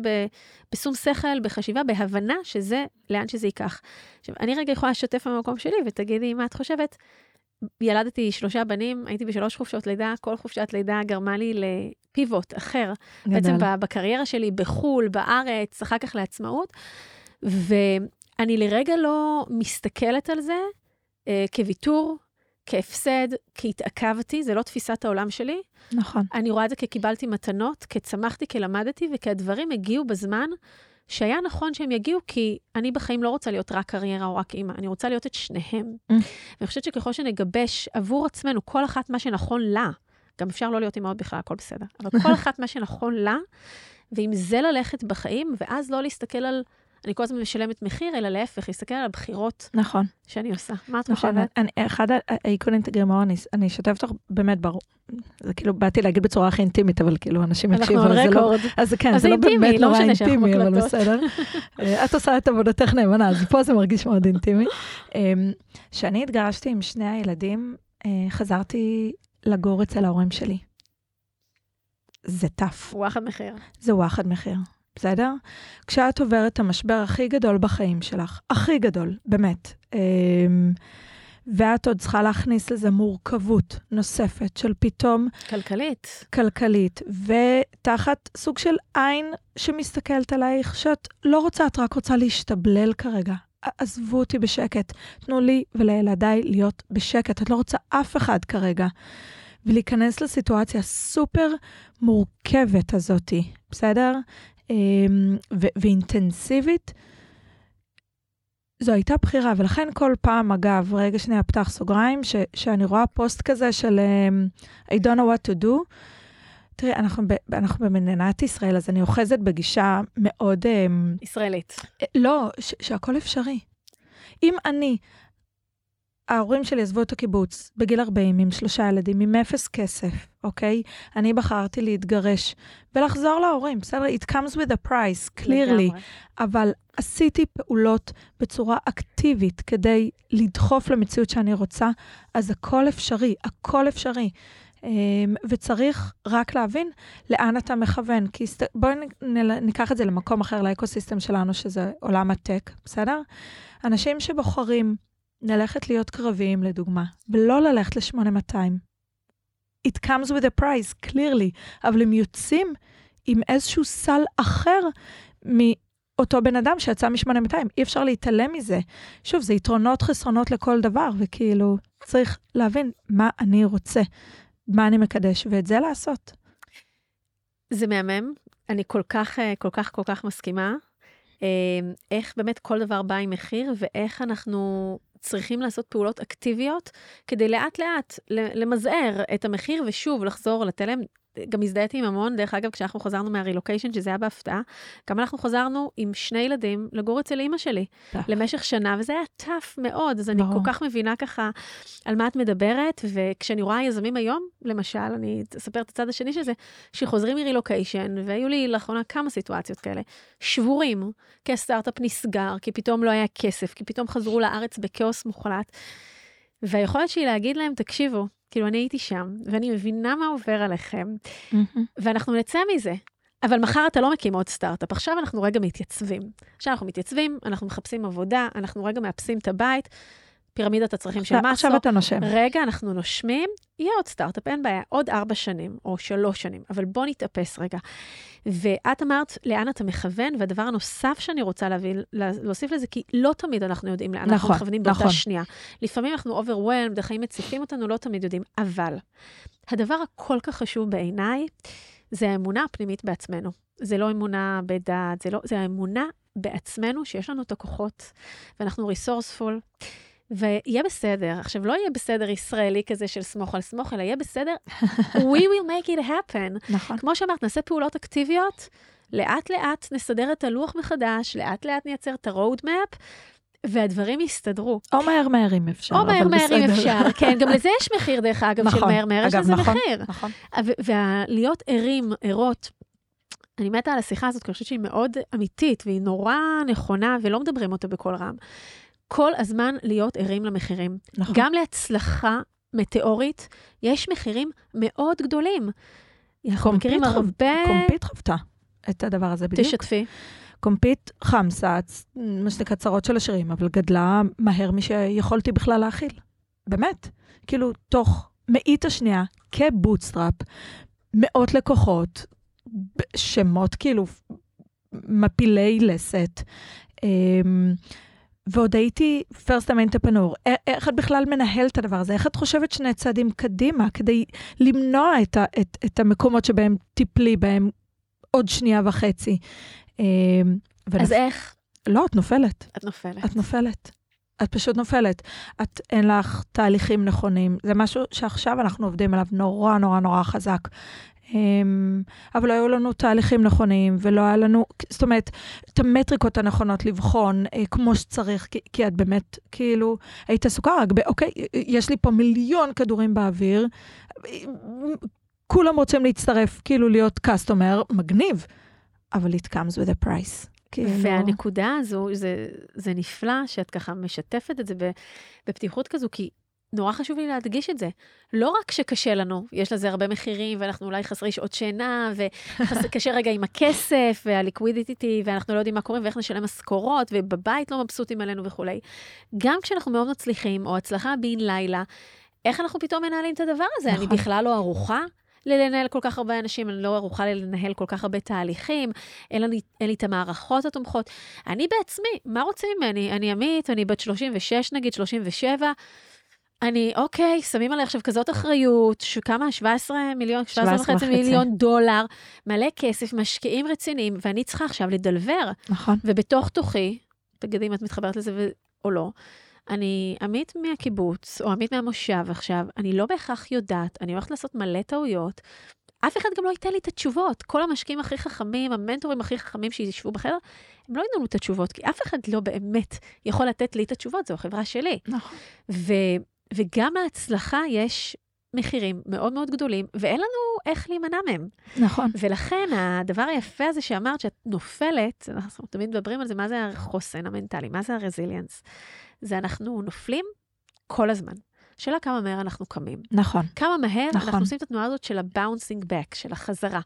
בשום שכל, בחשיבה, בהבנה שזה, לאן שזה ייקח. עכשיו, אני רגע יכולה לשתף במקום שלי ותגידי מה את חושבת. ילדתי שלושה בנים, הייתי בשלוש חופשות לידה, כל חופשת לידה גרמה לי לפיבוט אחר. גדל. בעצם בקריירה שלי, בחו"ל, בארץ, אחר כך לעצמאות. ואני לרגע לא מסתכלת על זה כוויתור, כהפסד, כי התעכבתי, זה לא תפיסת העולם שלי. נכון. אני רואה את זה כקיבלתי מתנות, כצמחתי, כלמדתי, וכי הגיעו בזמן שהיה נכון שהם יגיעו, כי אני בחיים לא רוצה להיות רק קריירה או רק אימא, אני רוצה להיות את שניהם. Mm. ואני חושבת שככל שנגבש עבור עצמנו, כל אחת מה שנכון לה, גם אפשר לא להיות אימהות בכלל, הכל בסדר, אבל כל אחת מה שנכון לה, ועם זה ללכת בחיים, ואז לא להסתכל על אני כל הזמן משלמת מחיר, אלא להפך, להסתכל על הבחירות נכון. שאני עושה. מה את נכון, חושבת? אני, אחד האיקונים תגרמו, אני, אני אשתף אותך באמת ברור. זה כאילו, באתי להגיד בצורה הכי אינטימית, אבל כאילו, אנשים יקשיבו, על רקורד. לא, אז כן, אז זה לא באמת לא נורא אינטימי, אבל. בסדר. אה, את עושה את עבודתך נאמנה, אז פה זה מרגיש מאוד אינטימי. כשאני התגרשתי עם שני הילדים, אה, חזרתי לגור אצל ההורים שלי. זה טף. וואחד מחיר. זה וואחד מחיר. בסדר? כשאת עוברת את המשבר הכי גדול בחיים שלך, הכי גדול, באמת, אמ, ואת עוד צריכה להכניס לזה מורכבות נוספת של פתאום... כלכלית. כלכלית, ותחת סוג של עין שמסתכלת עלייך, שאת לא רוצה, את רק רוצה להשתבלל כרגע. עזבו אותי בשקט, תנו לי ולילדיי להיות בשקט, את לא רוצה אף אחד כרגע. ולהיכנס לסיטואציה הסופר מורכבת הזאתי, בסדר? אמ, ואינטנסיבית, זו הייתה בחירה, ולכן כל פעם, אגב, רגע שנייה, פתח סוגריים, ש, שאני רואה פוסט כזה של um, I don't know what to do. תראי, אנחנו, ב, אנחנו במדינת ישראל, אז אני אוחזת בגישה מאוד... Um, ישראלית. לא, ש, שהכל אפשרי. אם אני ההורים שלי עזבו את הקיבוץ בגיל 40 עם שלושה ילדים, עם אפס כסף, אוקיי? אני בחרתי להתגרש ולחזור להורים, בסדר? It comes with a price, clearly. אבל עשיתי פעולות בצורה אקטיבית כדי לדחוף למציאות שאני רוצה, אז הכל אפשרי, הכל אפשרי. אמ, וצריך רק להבין לאן אתה מכוון. כי בואי ניקח את זה למקום אחר, לאקוסיסטם שלנו, שזה עולם הטק, בסדר? אנשים שבוחרים ללכת להיות קרביים, לדוגמה, ולא ללכת ל-8200. It comes with a price, clearly, אבל הם יוצאים עם איזשהו סל אחר מאותו בן אדם שיצא מ-8200. אי אפשר להתעלם מזה. שוב, זה יתרונות חסרונות לכל דבר, וכאילו, צריך להבין מה אני רוצה, מה אני מקדש, ואת זה לעשות. זה מהמם, אני כל כך, אה, כל כך, כל כך מסכימה. אה, איך באמת כל דבר בא עם מחיר, ואיך אנחנו צריכים לעשות פעולות אקטיביות כדי לאט לאט למזער את המחיר ושוב לחזור לתלם. גם הזדהיתי עם המון, דרך אגב, כשאנחנו חזרנו מהרילוקיישן, שזה היה בהפתעה, גם אנחנו חזרנו עם שני ילדים לגור אצל אימא שלי למשך שנה, וזה היה טאף מאוד, אז אני כל כך מבינה ככה על מה את מדברת, וכשאני רואה יזמים היום, למשל, אני אספר את הצד השני של זה, שחוזרים מרילוקיישן, והיו לי לאחרונה כמה סיטואציות כאלה, שבורים, כי הסטארט-אפ נסגר, כי פתאום לא היה כסף, כי פתאום חזרו לארץ בכאוס מוחלט. והיכולת שלי להגיד להם, תקשיבו, כאילו, אני הייתי שם, ואני מבינה מה עובר עליכם, mm-hmm. ואנחנו נצא מזה. אבל מחר אתה לא מקים עוד סטארט-אפ, עכשיו אנחנו רגע מתייצבים. עכשיו אנחנו מתייצבים, אנחנו מחפשים עבודה, אנחנו רגע מאפסים את הבית, פירמידת הצרכים של מסו. עכשיו אתה נושם. רגע, אנחנו נושמים, יהיה עוד סטארט-אפ, אין בעיה, עוד ארבע שנים או שלוש שנים, אבל בוא נתאפס רגע. ואת אמרת לאן אתה מכוון, והדבר הנוסף שאני רוצה להביא, להוסיף לזה, כי לא תמיד אנחנו יודעים לאן נכון, אנחנו מכוונים באותה נכון. שנייה. לפעמים אנחנו overwhelmed, החיים מציפים אותנו, לא תמיד יודעים, אבל הדבר הכל כך חשוב בעיניי, זה האמונה הפנימית בעצמנו. זה לא אמונה בדעת, זה, לא, זה האמונה בעצמנו, שיש לנו את הכוחות, ואנחנו resourceful. ויהיה בסדר. עכשיו, לא יהיה בסדר ישראלי כזה של סמוך על סמוך, אלא יהיה בסדר, we will make it happen. נכון. כמו שאמרת, נעשה פעולות אקטיביות, לאט-לאט נסדר את הלוח מחדש, לאט-לאט נייצר את ה-road map, והדברים יסתדרו. או מהר מהר אם אפשר, או מהר מהר אם. אפשר, כן, גם לזה יש מחיר, דרך אגב, של נכון. מהר מהר, יש לזה נכון. מחיר. נכון. ולהיות ערים, ערות, אני מתה על השיחה הזאת, כי אני חושבת שהיא מאוד אמיתית, והיא נורא נכונה, ולא מדברים אותה בקול רם. כל הזמן להיות ערים למחירים. נכון. גם להצלחה מטאורית, יש מחירים מאוד גדולים. אנחנו מכירים חו- הרבה... קומפית חוותה את הדבר הזה בדיוק. תשתפי. קומפית חמסה, מה שנקרא צרות של השירים, אבל גדלה מהר משיכולתי בכלל להכיל. באמת. כאילו, תוך מאית השנייה, כבוטסטראפ, מאות לקוחות, שמות כאילו מפילי לסת. ועוד הייתי first time entrepreneur. איך את בכלל מנהלת את הדבר הזה? איך את חושבת שני צעדים קדימה כדי למנוע את, ה, את, את המקומות שבהם תיפלי בהם עוד שנייה וחצי? אמ, אז ונפ- איך? לא, את נופלת. את נופלת. את נופלת. את פשוט נופלת. את, אין לך תהליכים נכונים. זה משהו שעכשיו אנחנו עובדים עליו נורא נורא נורא חזק. אמ, אבל לא היו לנו תהליכים נכונים, ולא היה לנו, זאת אומרת, את המטריקות הנכונות לבחון אה, כמו שצריך, כי, כי את באמת, כאילו, היית עסוקה רק ב, אוקיי, יש לי פה מיליון כדורים באוויר, כולם רוצים להצטרף, כאילו להיות קסטומר, מגניב, אבל it comes with a price. כאילו, והנקודה הזו, זה, זה נפלא שאת ככה משתפת את זה בפתיחות כזו, כי נורא חשוב לי להדגיש את זה. לא רק שקשה לנו, יש לזה הרבה מחירים, ואנחנו אולי חסרי שעות שינה, וקשה רגע עם הכסף, והליקווידיטי, ואנחנו לא יודעים מה קורה, ואיך נשלם משכורות, ובבית לא מבסוטים עלינו וכולי. גם כשאנחנו מאוד מצליחים, או הצלחה בן לילה, איך אנחנו פתאום מנהלים את הדבר הזה? אני נכון. בכלל לא ערוכה לנהל כל כך הרבה אנשים, אני לא ערוכה לנהל כל כך הרבה תהליכים, אין לי, אין לי את המערכות התומכות. אני בעצמי, מה רוצים ממני? אני עמית, אני בת 36 נגיד, 37. אני, אוקיי, שמים עליי עכשיו כזאת אחריות, שכמה? 17 מיליון, 17 17 וחצי. מיליון דולר, מלא כסף, משקיעים רציניים, ואני צריכה עכשיו לדלבר. נכון. ובתוך תוכי, תגידי אם את מתחברת לזה ו... או לא, אני עמית מהקיבוץ, או עמית מהמושב עכשיו, אני לא בהכרח יודעת, אני הולכת לעשות מלא טעויות. אף אחד גם לא ייתן לי את התשובות. כל המשקיעים הכי חכמים, המנטורים הכי חכמים שישבו בחדר, הם לא ייתנו לי את התשובות, כי אף אחד לא באמת יכול לתת לי את התשובות, זו החברה שלי. נכון. ו, וגם להצלחה יש מחירים מאוד מאוד גדולים, ואין לנו איך להימנע מהם. נכון. ולכן הדבר היפה הזה שאמרת, שאת נופלת, אנחנו תמיד מדברים על זה, מה זה החוסן המנטלי, מה זה הרזיליאנס? זה אנחנו נופלים כל הזמן. השאלה כמה מהר אנחנו קמים. נכון. כמה מהר נכון. אנחנו עושים את התנועה הזאת של ה-bouncing back, של החזרה.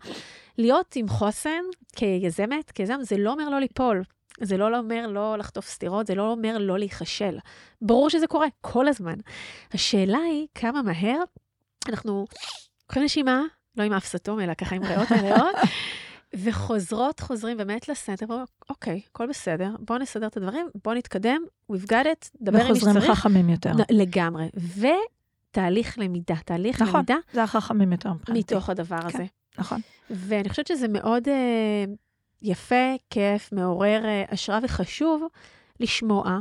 להיות עם חוסן כיזמת, כיזם, זה לא אומר לא ליפול. זה לא אומר לא לחטוף סטירות, זה לא אומר לא להיכשל. ברור שזה קורה כל הזמן. השאלה היא כמה מהר אנחנו לוקחים נשימה, לא עם אף סתום, אלא ככה עם ריאות מלאות, וחוזרות, חוזרים באמת לסנטר, ואומרים, אוקיי, הכל בסדר, בואו נסדר את הדברים, בואו נתקדם, we've got it, דבר עם מי וחוזרים שצריך. חכמים יותר. לגמרי. ותהליך למידה, תהליך נכון. למידה זה החכמים יותר מבחינתי. מתוך הדבר הזה. נכון. ואני חושבת שזה מאוד אה, יפה, כיף, מעורר אה, השראה וחשוב לשמוע,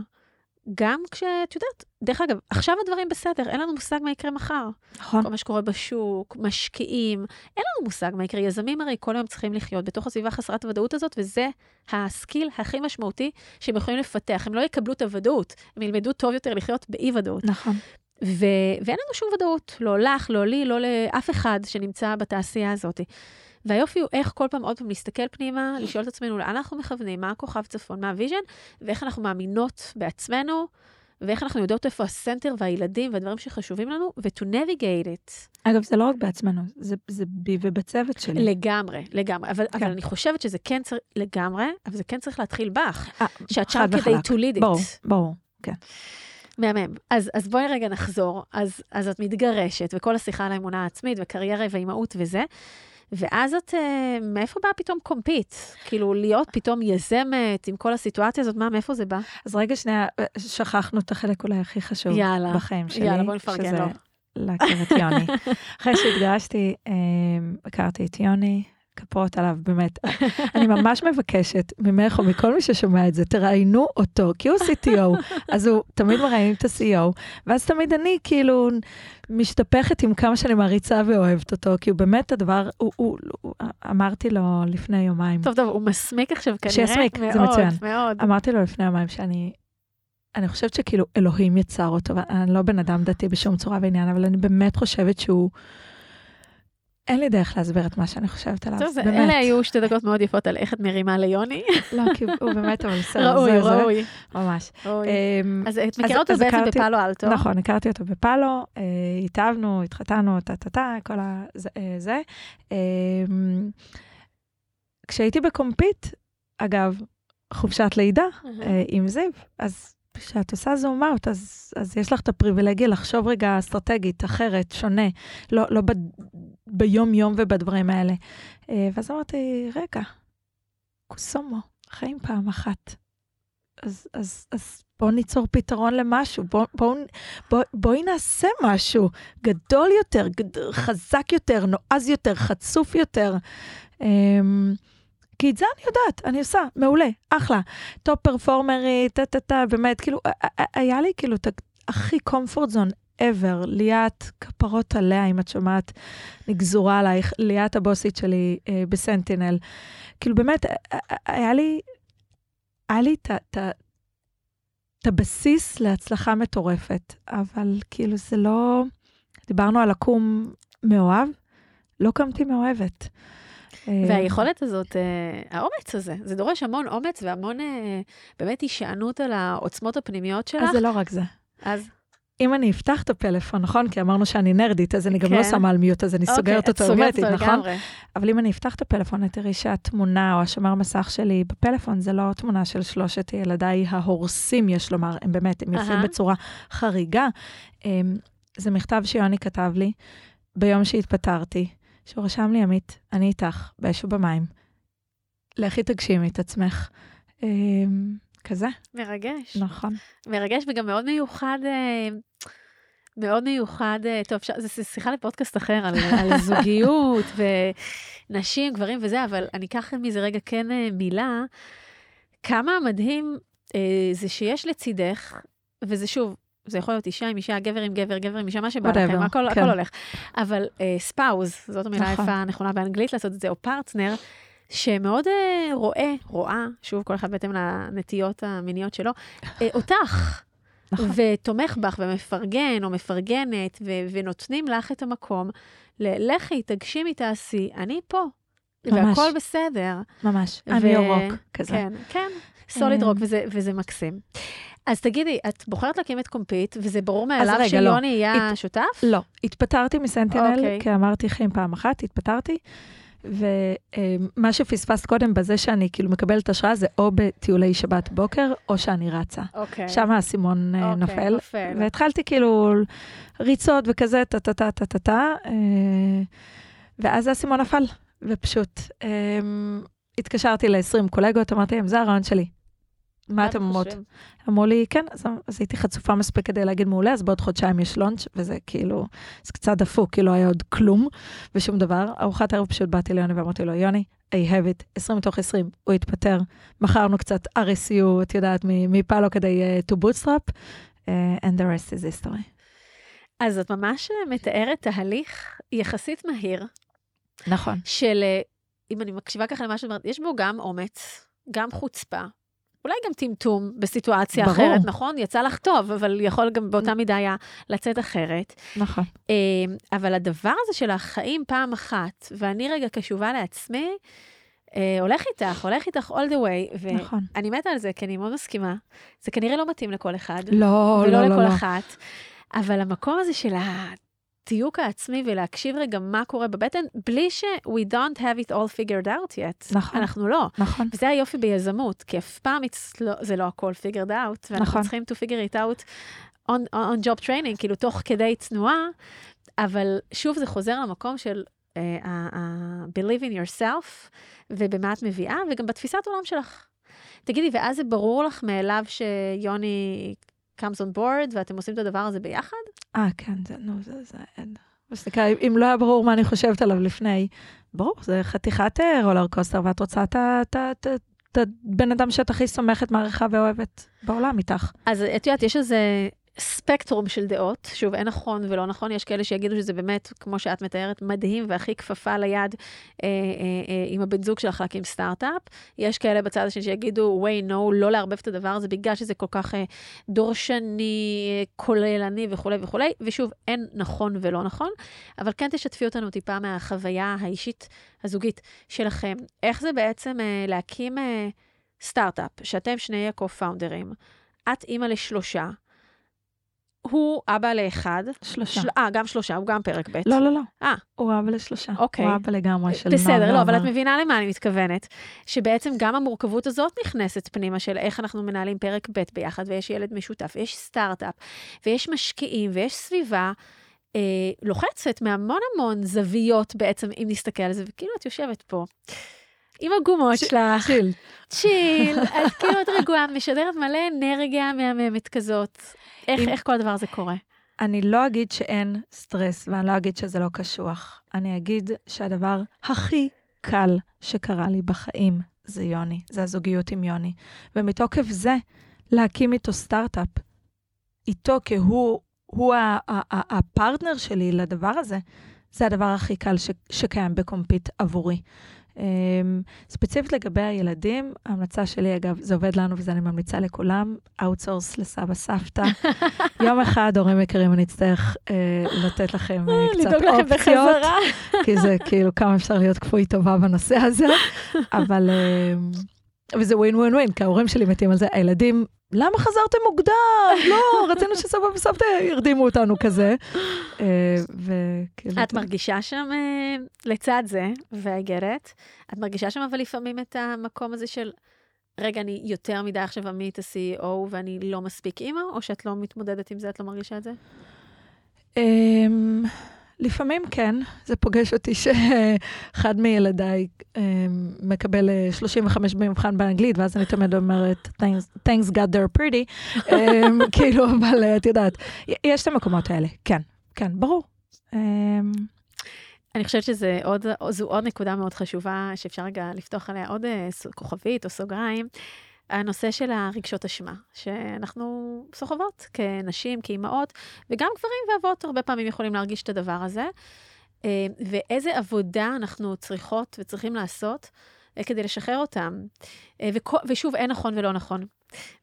גם כשאת יודעת, דרך אגב, עכשיו הדברים בסדר, אין לנו מושג מה יקרה מחר. נכון. כל מה שקורה בשוק, משקיעים, אין לנו מושג מה יקרה. יזמים הרי כל היום צריכים לחיות בתוך הסביבה חסרת הוודאות הזאת, וזה ה skill הכי משמעותי שהם יכולים לפתח. הם לא יקבלו את הוודאות, הם ילמדו טוב יותר לחיות באי-ודאות. נכון. ו... ואין לנו שום ודאות, לא לך, לא לי, לא לאף אחד שנמצא בתעשייה הזאת. והיופי הוא איך כל פעם עוד פעם להסתכל פנימה, לשאול את עצמנו לאן אנחנו מכוונים, מה הכוכב צפון, מה ה vision, ואיך אנחנו מאמינות בעצמנו, ואיך אנחנו יודעות איפה ה center והילדים והדברים שחשובים לנו, ו- to navigate it. אגב, זה לא רק בעצמנו, זה, זה בי ובצוות שלי. לגמרי, לגמרי. אבל, כן. אבל אני חושבת שזה כן צריך, לגמרי, אבל זה כן צריך להתחיל בך, אה, שאת שם כדי to lead it. ברור, ברור. מהמם. אז, אז בואי רגע נחזור. אז, אז את מתגרשת, וכל השיחה על האמונה העצמית, וקריירה ואימהות וזה, ואז את, אה, מאיפה באה פתאום קומפיט? כאילו, להיות פתאום יזמת עם כל הסיטואציה הזאת, מה, מאיפה זה בא? אז רגע שנייה, שכחנו את החלק אולי הכי חשוב יאללה, בחיים שלי. יאללה, בואי נפרגן שזה לו. להכיר את יוני. אחרי שהתגרשתי, אה, הכרתי את יוני, כפרות עליו, באמת. אני ממש מבקשת ממך או מכל מי ששומע את זה, תראיינו אותו, כי הוא CTO, אז הוא תמיד מראיינים את ה-CEO, ואז תמיד אני כאילו משתפכת עם כמה שאני מעריצה ואוהבת אותו, כי הוא באמת הדבר, הוא, הוא, הוא, אמרתי לו לפני יומיים. טוב, טוב, הוא מסמיק עכשיו כנראה. שיסמיק, מאוד, זה מצוין. מאוד. אמרתי לו לפני יומיים שאני, אני חושבת שכאילו אלוהים יצר אותו, ואני לא בן אדם דתי בשום צורה ועניין, אבל אני באמת חושבת שהוא... אין לי דרך להסביר את מה שאני חושבת עליו, טוב, באמת. אלה היו שתי דקות מאוד יפות על איך את מרימה ליוני. לא, כי הוא באמת, אבל בסדר, ראוי, ראוי. ממש. אמ, אז את מכירה אותו בעצם בפאלו אלטו. נכון, הכרתי אותו בפאלו, אה, התאהבנו, התחתנו, טה-טה-טה, כל. זה- אה. אמ, כשהייתי בקומפיט, אגב, חופשת לידה. אה, עם זיו, אז כשאת עושה זום אאוט, אז, אז יש לך את הפריבילגיה לחשוב רגע אסטרטגית, אחרת, שונה, לא, לא ביום-יום ובדברים האלה. אה, ואז אמרתי, רגע, קוסומו, חיים פעם אחת. אז, אז, אז בואו ניצור פתרון למשהו, בואו בוא, בוא, בואי נעשה משהו גדול יותר, גד, חזק יותר, נועז יותר, חצוף יותר. אמ, כי את זה אני יודעת, אני עושה, מעולה, אחלה. top performer ית, טה-טה-טה, באמת, כאילו, ה- ה- היה לי כאילו את הכי comfort zone ever, ליאת כפרות עליה, אם את שומעת, נגזורה עלייך, ליאת הבוסית שלי אה, ב Sentinel. כאילו, באמת, ה- ה- היה לי, היה לי את ה- את הבסיס להצלחה מטורפת, אבל כאילו, זה לא... דיברנו על לקום מאוהב, לא קמתי מאוהבת. אה, והיכולת הזאת, אה, האומץ הזה, זה דורש המון אומץ והמון אה, באמת הישענות על העוצמות הפנימיות שלך. אז זה לא רק זה. אז אם אני אפתח את הפלאפון, נכון? כי אמרנו שאני נרדית, אז אני גם כן. לא שמה על מיוט, אז אני סוגרת אוקיי, אותו סוגרת הרמטית, אותו נכון? לגמרי. אבל אם אני אפתח את הפלאפון, את תראי שהתמונה או השומר מסך שלי בפלאפון, זה לא תמונה של שלושת ילדיי ההורסים, יש לומר, הם באמת, הם יפים. בצורה חריגה. אמ, זה מכתב שיוני כתב לי ביום שהתפטרתי, שהוא רשם לי, עמית, אני איתך, באש ובמים. לכי תגשימי את עצמך. כזה, מרגש. נכון. מרגש וגם מאוד מיוחד, אה, מאוד מיוחד, אה, טוב, אפשר- זו שיחה לפודקאסט אחר, על, על זוגיות ונשים, גברים וזה, אבל אני אקח מזה רגע כן אה, מילה. כמה מדהים אה, זה שיש לצידך, וזה שוב, זה יכול להיות אישה עם אישה, גבר עם גבר, גבר עם אישה, מה שבא לכם, הכל, כן. הכל הולך. אבל ספאוז, זאת המילה נכון. היפה הנכונה באנגלית לעשות את זה, או פרטנר, שמאוד אה, רואה, רואה, שוב, כל אחד בהתאם לנטיות המיניות שלו, אה, אותך, נכון. ותומך בך ומפרגן או מפרגנת, ו- ונותנים לך את המקום, ל- לכי, תגשימי, תעשי, אני פה. ממש. והכל בסדר. ממש, ו- your rock, כזה. כן, כן, solid אה. רוק, וזה, וזה מקסים. אז תגידי, את בוחרת להקים את Compete, וזה ברור מאליו רגע, לא. שיוני יהיה הת- שותף? לא, התפטרתי מ Sentinel, אוקיי. כי אמרתי חיים פעם אחת, התפטרתי. ומה שפספסת קודם בזה שאני כאילו מקבלת השראה זה או בטיולי שבת בוקר, או שאני רצה. אוקיי. שם האסימון אה, אוקיי, נופל. נופל. והתחלתי כאילו ריצות וכזה, טה-טה-טה-טה-טה, אה, ואז האסימון נפל, ופשוט אה, התקשרתי ל-20 קולגות, אמרתי להם, זה הרעיון שלי. מה אתם אומרות? אמרו לי, כן, אז, אז הייתי חצופה מספיק כדי להגיד מעולה, אז בעוד חודשיים יש לונץ', וזה כאילו, זה קצת דפוק, כי לא היה עוד כלום ושום דבר. ארוחת ערב פשוט באתי ליוני ואמרתי לו, יוני, I have it, 20 מתוך 20, הוא התפטר. מכרנו קצת RSU, את יודעת, מפאלו כדי uh, to bootstrap, uh, and the rest is history. אז את ממש אה, מתארת תהליך יחסית מהיר, נכון. של, אם אני מקשיבה ככה למה שאת אומרת, יש בו גם אומץ, גם חוצפה, אולי גם טמטום בסיטואציה ברור. אחרת, נכון? יצא לך טוב, אבל יכול גם באותה מידה היה לצאת אחרת. נכון. אה, אבל הדבר הזה של החיים פעם אחת, ואני רגע קשובה לעצמי, אה, הולך איתך, הולך איתך all the way, ואני נכון. מתה על זה, כי אני מאוד מסכימה. זה כנראה לא מתאים לכל אחד, לא, ולא לא, לכל לא, לא. אחת, אבל המקום הזה של התיוק העצמי ולהקשיב רגע מה קורה בבטן, בלי ש- we don't have it all figured out yet. נכון. אנחנו לא. נכון. וזה היופי ביזמות, כי אף פעם לא, זה לא הכל figured out, ואנחנו נכון. צריכים to figure it out on, on job training, כאילו תוך כדי תנועה, אבל שוב זה חוזר למקום של uh, uh, uh, believe in yourself, ובמה את מביאה, וגם בתפיסת עולם שלך. תגידי, ואז זה ברור לך מאליו שיוני comes on board, ואתם עושים את הדבר הזה ביחד? אה, כן, זה, נו, זה, זה, אין. שנקרא, אם לא היה ברור מה אני חושבת עליו לפני, ברור, זה חתיכת אה, רולר קוסטר, ואת רוצה את ה- את הבן אדם שאת הכי סומכת, מעריכה ואוהבת בעולם איתך. אז את יודעת, יש איזה ספקטרום של דעות, שוב, אין נכון ולא נכון, יש כאלה שיגידו שזה באמת, כמו שאת מתארת, מדהים והכי כפפה ליד אה, אה, אה, עם הבן זוג שלך להקים סטארט-אפ. יש כאלה בצד השני שיגידו, way no, לא לערבב את הדבר הזה, בגלל שזה כל כך אה, דורשני, אה, כוללני וכולי וכולי, ושוב, אין נכון ולא נכון, אבל כן תשתפי אותנו טיפה מהחוויה האישית הזוגית שלכם. איך זה בעצם אה, להקים אה, סטארט-אפ, שאתם שני ה-co-founders, את אימא לשלושה, הוא אבא לאחד. שלושה. של- אה, גם שלושה, הוא גם פרק ב'. לא, לא, לא. אה. הוא אבא לשלושה. אוקיי. הוא אבא לגמרי של נועם בסדר, לא, אבל את. מבינה למה אני מתכוונת. שבעצם גם המורכבות הזאת נכנסת פנימה של איך אנחנו מנהלים פרק ב' ביחד, ויש ילד משותף, ויש סטארט-אפ, ויש משקיעים, ויש סביבה אה, לוחצת מהמון המון זוויות בעצם, אם נסתכל על זה, וכאילו את יושבת פה. עם הגומות ש- שלך, צ'יל. צ'יל, את כאילו את רגועה, משדרת מלא אנרגיה מהממת כזאת. איך, אם- איך כל הדבר הזה קורה? אני לא אגיד שאין סטרס, ואני לא אגיד שזה לא קשוח. אני אגיד שהדבר הכי קל שקרה לי בחיים זה יוני, זה הזוגיות עם יוני. ומתוקף זה, להקים איתו סטארט-אפ, איתו כהוא, הוא ה- ה- ה- הפרטנר שלי לדבר הזה, זה הדבר הכי קל ש, שקיים ב Compete עבורי. Um, ספציפית לגבי הילדים, ההמלצה שלי, אגב, זה עובד לנו וזה אני ממליצה לכולם, outsource לסבא סבתא. יום אחד, הורים יקרים, אני אצטרך uh, לתת לכם uh, קצת לדאוג לכם אופציות, בחזרה. כי זה כאילו כמה אפשר להיות כפוי טובה בנושא הזה, אבל... um, וזה ווין ווין ווין, כי ההורים שלי מתים על זה, הילדים, למה חזרתם מוקדם? לא, רצינו שסבא וסבתא ירדימו אותנו כזה. אה, וכאילו... את מרגישה שם, אה, לצד זה, והאיגרת, את מרגישה שם אבל לפעמים את המקום הזה של, רגע, אני יותר מדי עכשיו עמית ה-CEO ואני לא מספיק אימא, או שאת לא מתמודדת עם זה, את לא מרגישה את זה? לפעמים כן, זה פוגש אותי שאחד מילדיי אמ, מקבל אה, 35 במבחן באנגלית, ואז אני תמיד אומרת, "Thanks- God they're pretty, אמ, כאילו, אבל אה, את יודעת, יש את המקומות האלה, כן, כן, ברור. אני חושבת שזו עוד, עוד נקודה מאוד חשובה, שאפשר רגע לפתוח עליה עוד אה, כוכבית או סוגריים. הנושא של הרגשות אשמה, שאנחנו סוחבות כנשים, כאימהות, וגם גברים ואבות הרבה פעמים יכולים להרגיש את הדבר הזה. אה, ואיזה עבודה אנחנו צריכות וצריכים לעשות אה, כדי לשחרר אותם. אה, ושוב, אין נכון ולא נכון.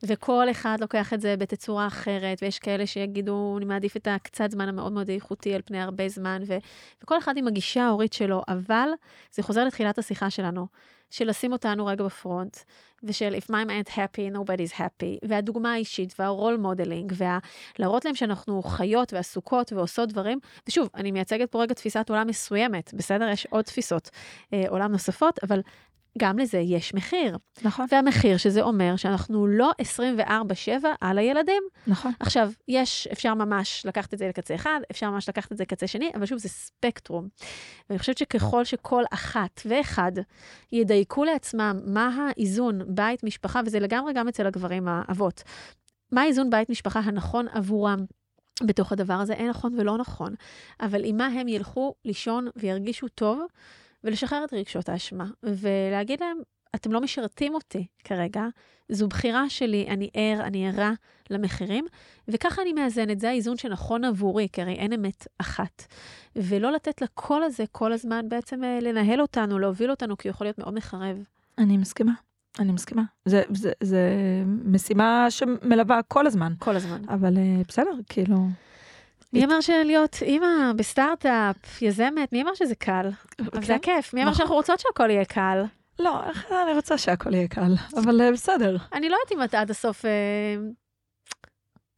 וכל אחד לוקח את זה בתצורה אחרת, ויש כאלה שיגידו, אני מעדיף את הקצת זמן המאוד מאוד איכותי על פני הרבה זמן, ו- וכל אחד עם הגישה ההורית שלו, אבל זה חוזר לתחילת השיחה שלנו, של לשים אותנו רגע ב front, ושל If mama ain't happy, nobody's happy, והדוגמה האישית, וה role modeling, ולהראות להם שאנחנו חיות ועסוקות ועושות דברים. ושוב, אני מייצגת פה רגע תפיסת עולם מסוימת, בסדר? יש עוד תפיסות אה, עולם נוספות, אבל גם לזה יש מחיר. נכון, והמחיר שזה אומר שאנחנו לא 24-7 על הילדים. נכון. עכשיו, יש, אפשר ממש לקחת את זה לקצה אחד, אפשר ממש לקחת את זה לקצה שני, אבל שוב, זה ספקטרום. ואני חושבת שככל שכל אחת ואחד ידייקו לעצמם מה האיזון בית משפחה, וזה לגמרי גם אצל הגברים האבות, מה האיזון בית משפחה הנכון עבורם. בתוך הדבר הזה אין נכון ולא נכון, אבל עם מה הם ילכו לישון וירגישו טוב, ולשחרר את רגשות האשמה, ולהגיד להם, אתם לא משרתים אותי כרגע, זו בחירה שלי, אני ער, אני ערה למחירים, וככה אני מאזנת, זה האיזון שנכון עבורי, כי הרי אין אמת אחת. ולא לתת לקול הזה כל הזמן בעצם אה, לנהל אותנו, להוביל אותנו, כי הוא יכול להיות מאוד מחרב. אני מסכימה, אני מסכימה. זה, זה, זה משימה שמלווה כל הזמן, כל הזמן. אבל אה, בסדר, כאילו... מי אמר שלהיות אימא בסטארט-אפ, יזמת, מי אמר שזה קל? אבל זה כן. הכיף, מי אמר נכון. שאנחנו רוצות שהכל יהיה קל? לא, אני רוצה שהכל יהיה קל, אבל אה, בסדר. אני לא יודעת אם את עד הסוף אה,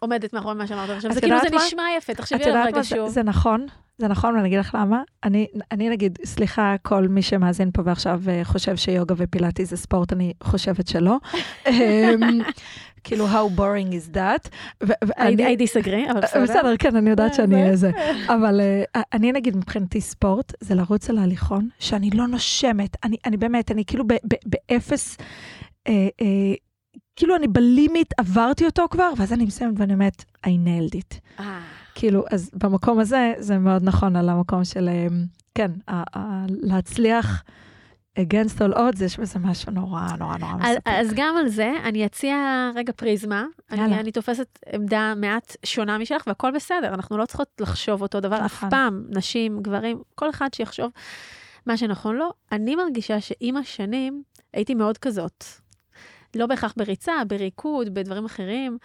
עומדת מאחורי מה שאמרת עכשיו, זה כאילו זה? נשמע יפה, תחשבי על יודעת רגע שוב. זה נכון, זה נכון, ואני אגיד לך למה. אני, אני נגיד, סליחה, כל מי שמאזין פה ועכשיו אה, חושב שיוגה ופילאטי זה ספורט, אני חושבת שלא. כאילו, how boring is that. I disagree, אבל בסדר. בסדר, כן, אני יודעת אה, שאני זה- איזה. אבל אה, אני נגיד מבחינתי ספורט, זה לרוץ על ההליכון, שאני לא נושמת, אני, באמת, אני כאילו באפס, אה, אה, כאילו אני בלימיט, עברתי אותו כבר, ואז אני מסיימת ואני אומרת, I nailed it. אה, כאילו, אז במקום הזה, זה מאוד נכון על המקום של אה, כן, להצליח against all odds, יש בזה משהו נורא נורא נורא אז, מספק. אז גם על זה, אני אציע רגע פריזמה. אני, יאללה. אני תופסת עמדה מעט שונה משלך, והכל בסדר, אנחנו לא צריכות לחשוב אותו דבר אף נכון. פעם, נשים, גברים, כל אחד שיחשוב מה שנכון לו. אני מרגישה שעם השנים הייתי מאוד כזאת. לא בהכרח בריצה, בריקוד, בדברים אחרים.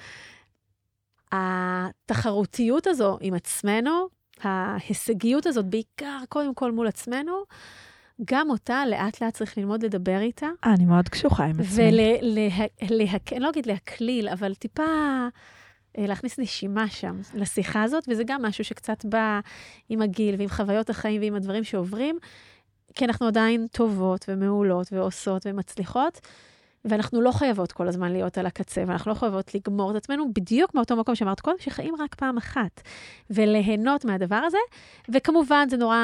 התחרותיות הזו עם עצמנו, ההישגיות הזאת, בעיקר קודם כל מול עצמנו, גם אותה לאט לאט צריך ללמוד לדבר איתה. אה, אני מאוד קשוחה עם עצמי. ולהק... אני לא אגיד להקליל, אבל טיפה אה, להכניס נשימה שם לשיחה הזאת, וזה גם משהו שקצת בא עם הגיל ועם חוויות החיים ועם הדברים שעוברים, כי אנחנו עדיין טובות ומעולות ועושות ומצליחות. ואנחנו לא חייבות כל הזמן להיות על הקצה, ואנחנו לא חייבות לגמור את עצמנו בדיוק מאותו מקום שאמרת קודם, שחיים רק פעם אחת, וליהנות מהדבר הזה. וכמובן, זה נורא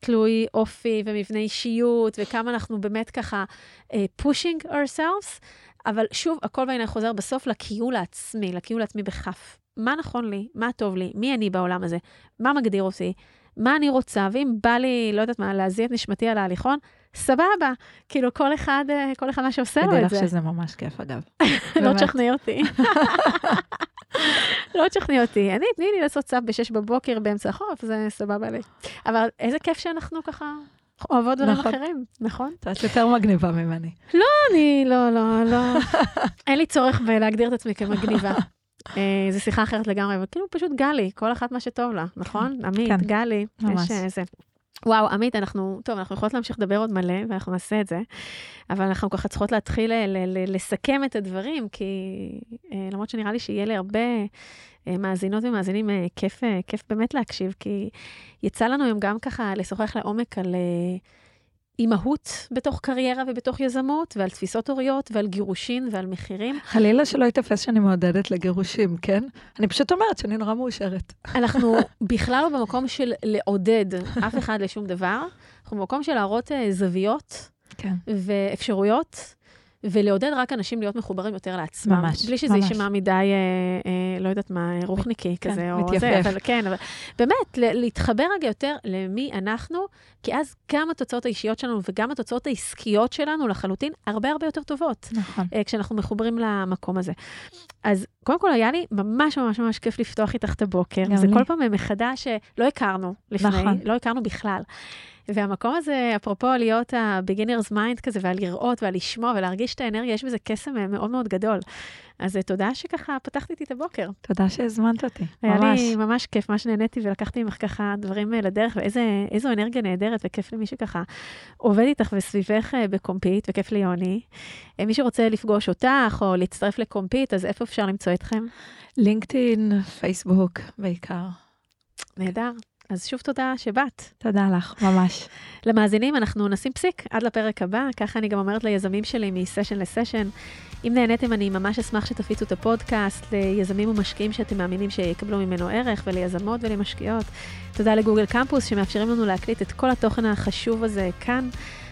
תלוי אופי ומבנה אישיות, וכמה אנחנו באמת ככה uh, pushing ourselves, אבל שוב, הכל בעיניי חוזר בסוף לכיול העצמי, לכיול העצמי בכף. מה נכון לי? מה טוב לי? מי אני בעולם הזה? מה מגדיר אותי? מה אני רוצה? ואם בא לי, לא יודעת מה, להזיע את נשמתי על ההליכון, סבבה. כאילו, כל אחד, אה, כל אחד מה שעושה לו תדעי את לך זה. שזה ממש כיף, אגב. לא. תשכנעי אותי. לא תשכנעי אותי. אני, תני לי לעשות סאב ב-6 בבוקר באמצע החורף, זה סבבה לי. אבל איזה כיף שאנחנו ככה אוהבות דברים נכון. אחרים, נכון? את יותר מגניבה ממני. אני, לא, לא, לא. אין לי צורך בלהגדיר את עצמי כמגניבה. אה, זו שיחה אחרת לגמרי, אבל כאילו פשוט גלי, כל אחת מה שטוב לה, נכון? עמית, כן. גלי. יש אה, זה. וואו, עמית, אנחנו, טוב, אנחנו יכולות להמשיך לדבר עוד מלא, ואנחנו נעשה את זה, אבל אנחנו ככה צריכות להתחיל ל- ל- לסכם את הדברים, כי אה, למרות שנראה לי שיהיה להרבה אה, מאזינות ומאזינים אה, כיף, אה, כיף באמת להקשיב, כי יצא לנו היום גם ככה לשוחח לעומק על אה, אימהות בתוך קריירה ובתוך יזמות, ועל תפיסות הוריות, ועל גירושין ועל מחירים. חלילה שלא ייתפס שאני מעודדת לגירושים, כן? אני פשוט אומרת שאני נורא מאושרת. אנחנו בכלל לא במקום של לעודד אף אחד לשום דבר, אנחנו במקום של להראות אה, זוויות כן. ואפשרויות, ולעודד רק אנשים להיות מחוברים יותר לעצמם. ממש, בלי שזה. יישמע מדי, אה, אה, לא יודעת מה, רוחניקי כן, כזה, או מתייפף. זה, אבל כן, אבל באמת, להתחבר רגע יותר למי אנחנו, כי אז גם התוצאות האישיות שלנו וגם התוצאות העסקיות שלנו לחלוטין הרבה הרבה יותר טובות. נכון. אה, כשאנחנו מחוברים למקום הזה. אז קודם כל, היה לי ממש ממש ממש כיף לפתוח איתך את הבוקר. זה לי. כל פעם מחדש שלא הכרנו לפני, נכון. לא הכרנו בכלל. והמקום הזה, אפרופו להיות ה-beginner's mind כזה, ועל לראות ועל לשמוע ולהרגיש את האנרגיה, יש בזה קסם אה, מאוד מאוד גדול. אז אה, תודה שככה פתחת איתי את הבוקר. תודה שהזמנת אותי, היה ממש. לי ממש כיף, ממש נהניתי ולקחתי ממך ככה דברים אה, לדרך, ואיזו אנרגיה נהדרת וכיף למי שככה עובד איתך וסביבך בקומפיט, וכיף ליוני. מי שרוצה לפגוש אותך או להצטרף לקומפיט, אז איפה אפשר למצוא אתכם? לינקדאין, פייסבוק בעיקר. נהדר. אז שוב תודה שבאת. תודה לך, ממש. למאזינים, אנחנו נשים פסיק עד לפרק הבא, ככה אני גם אומרת ליזמים שלי מסשן לסשן. אם נהניתם, אני ממש אשמח שתפיצו את הפודקאסט ליזמים ומשקיעים שאתם מאמינים שיקבלו ממנו ערך, וליזמות ולמשקיעות. תודה לגוגל קמפוס שמאפשרים לנו להקליט את כל התוכן החשוב הזה כאן.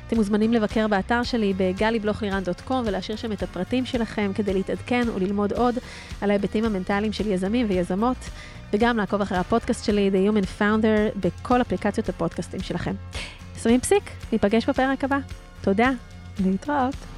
אתם מוזמנים לבקר באתר שלי בגלי-בלוך-לירן.קום ולהשאיר שם את הפרטים שלכם כדי להתעדכן וללמוד עוד על ההיבטים המנטליים של יזמים ויזמות, וגם לעקוב אחרי הפודקאסט שלי, The Human Founder, בכל אפליקציות הפודקאסטים שלכם. שמים פסיק, ניפגש בפרק הבא. תודה. להתראות.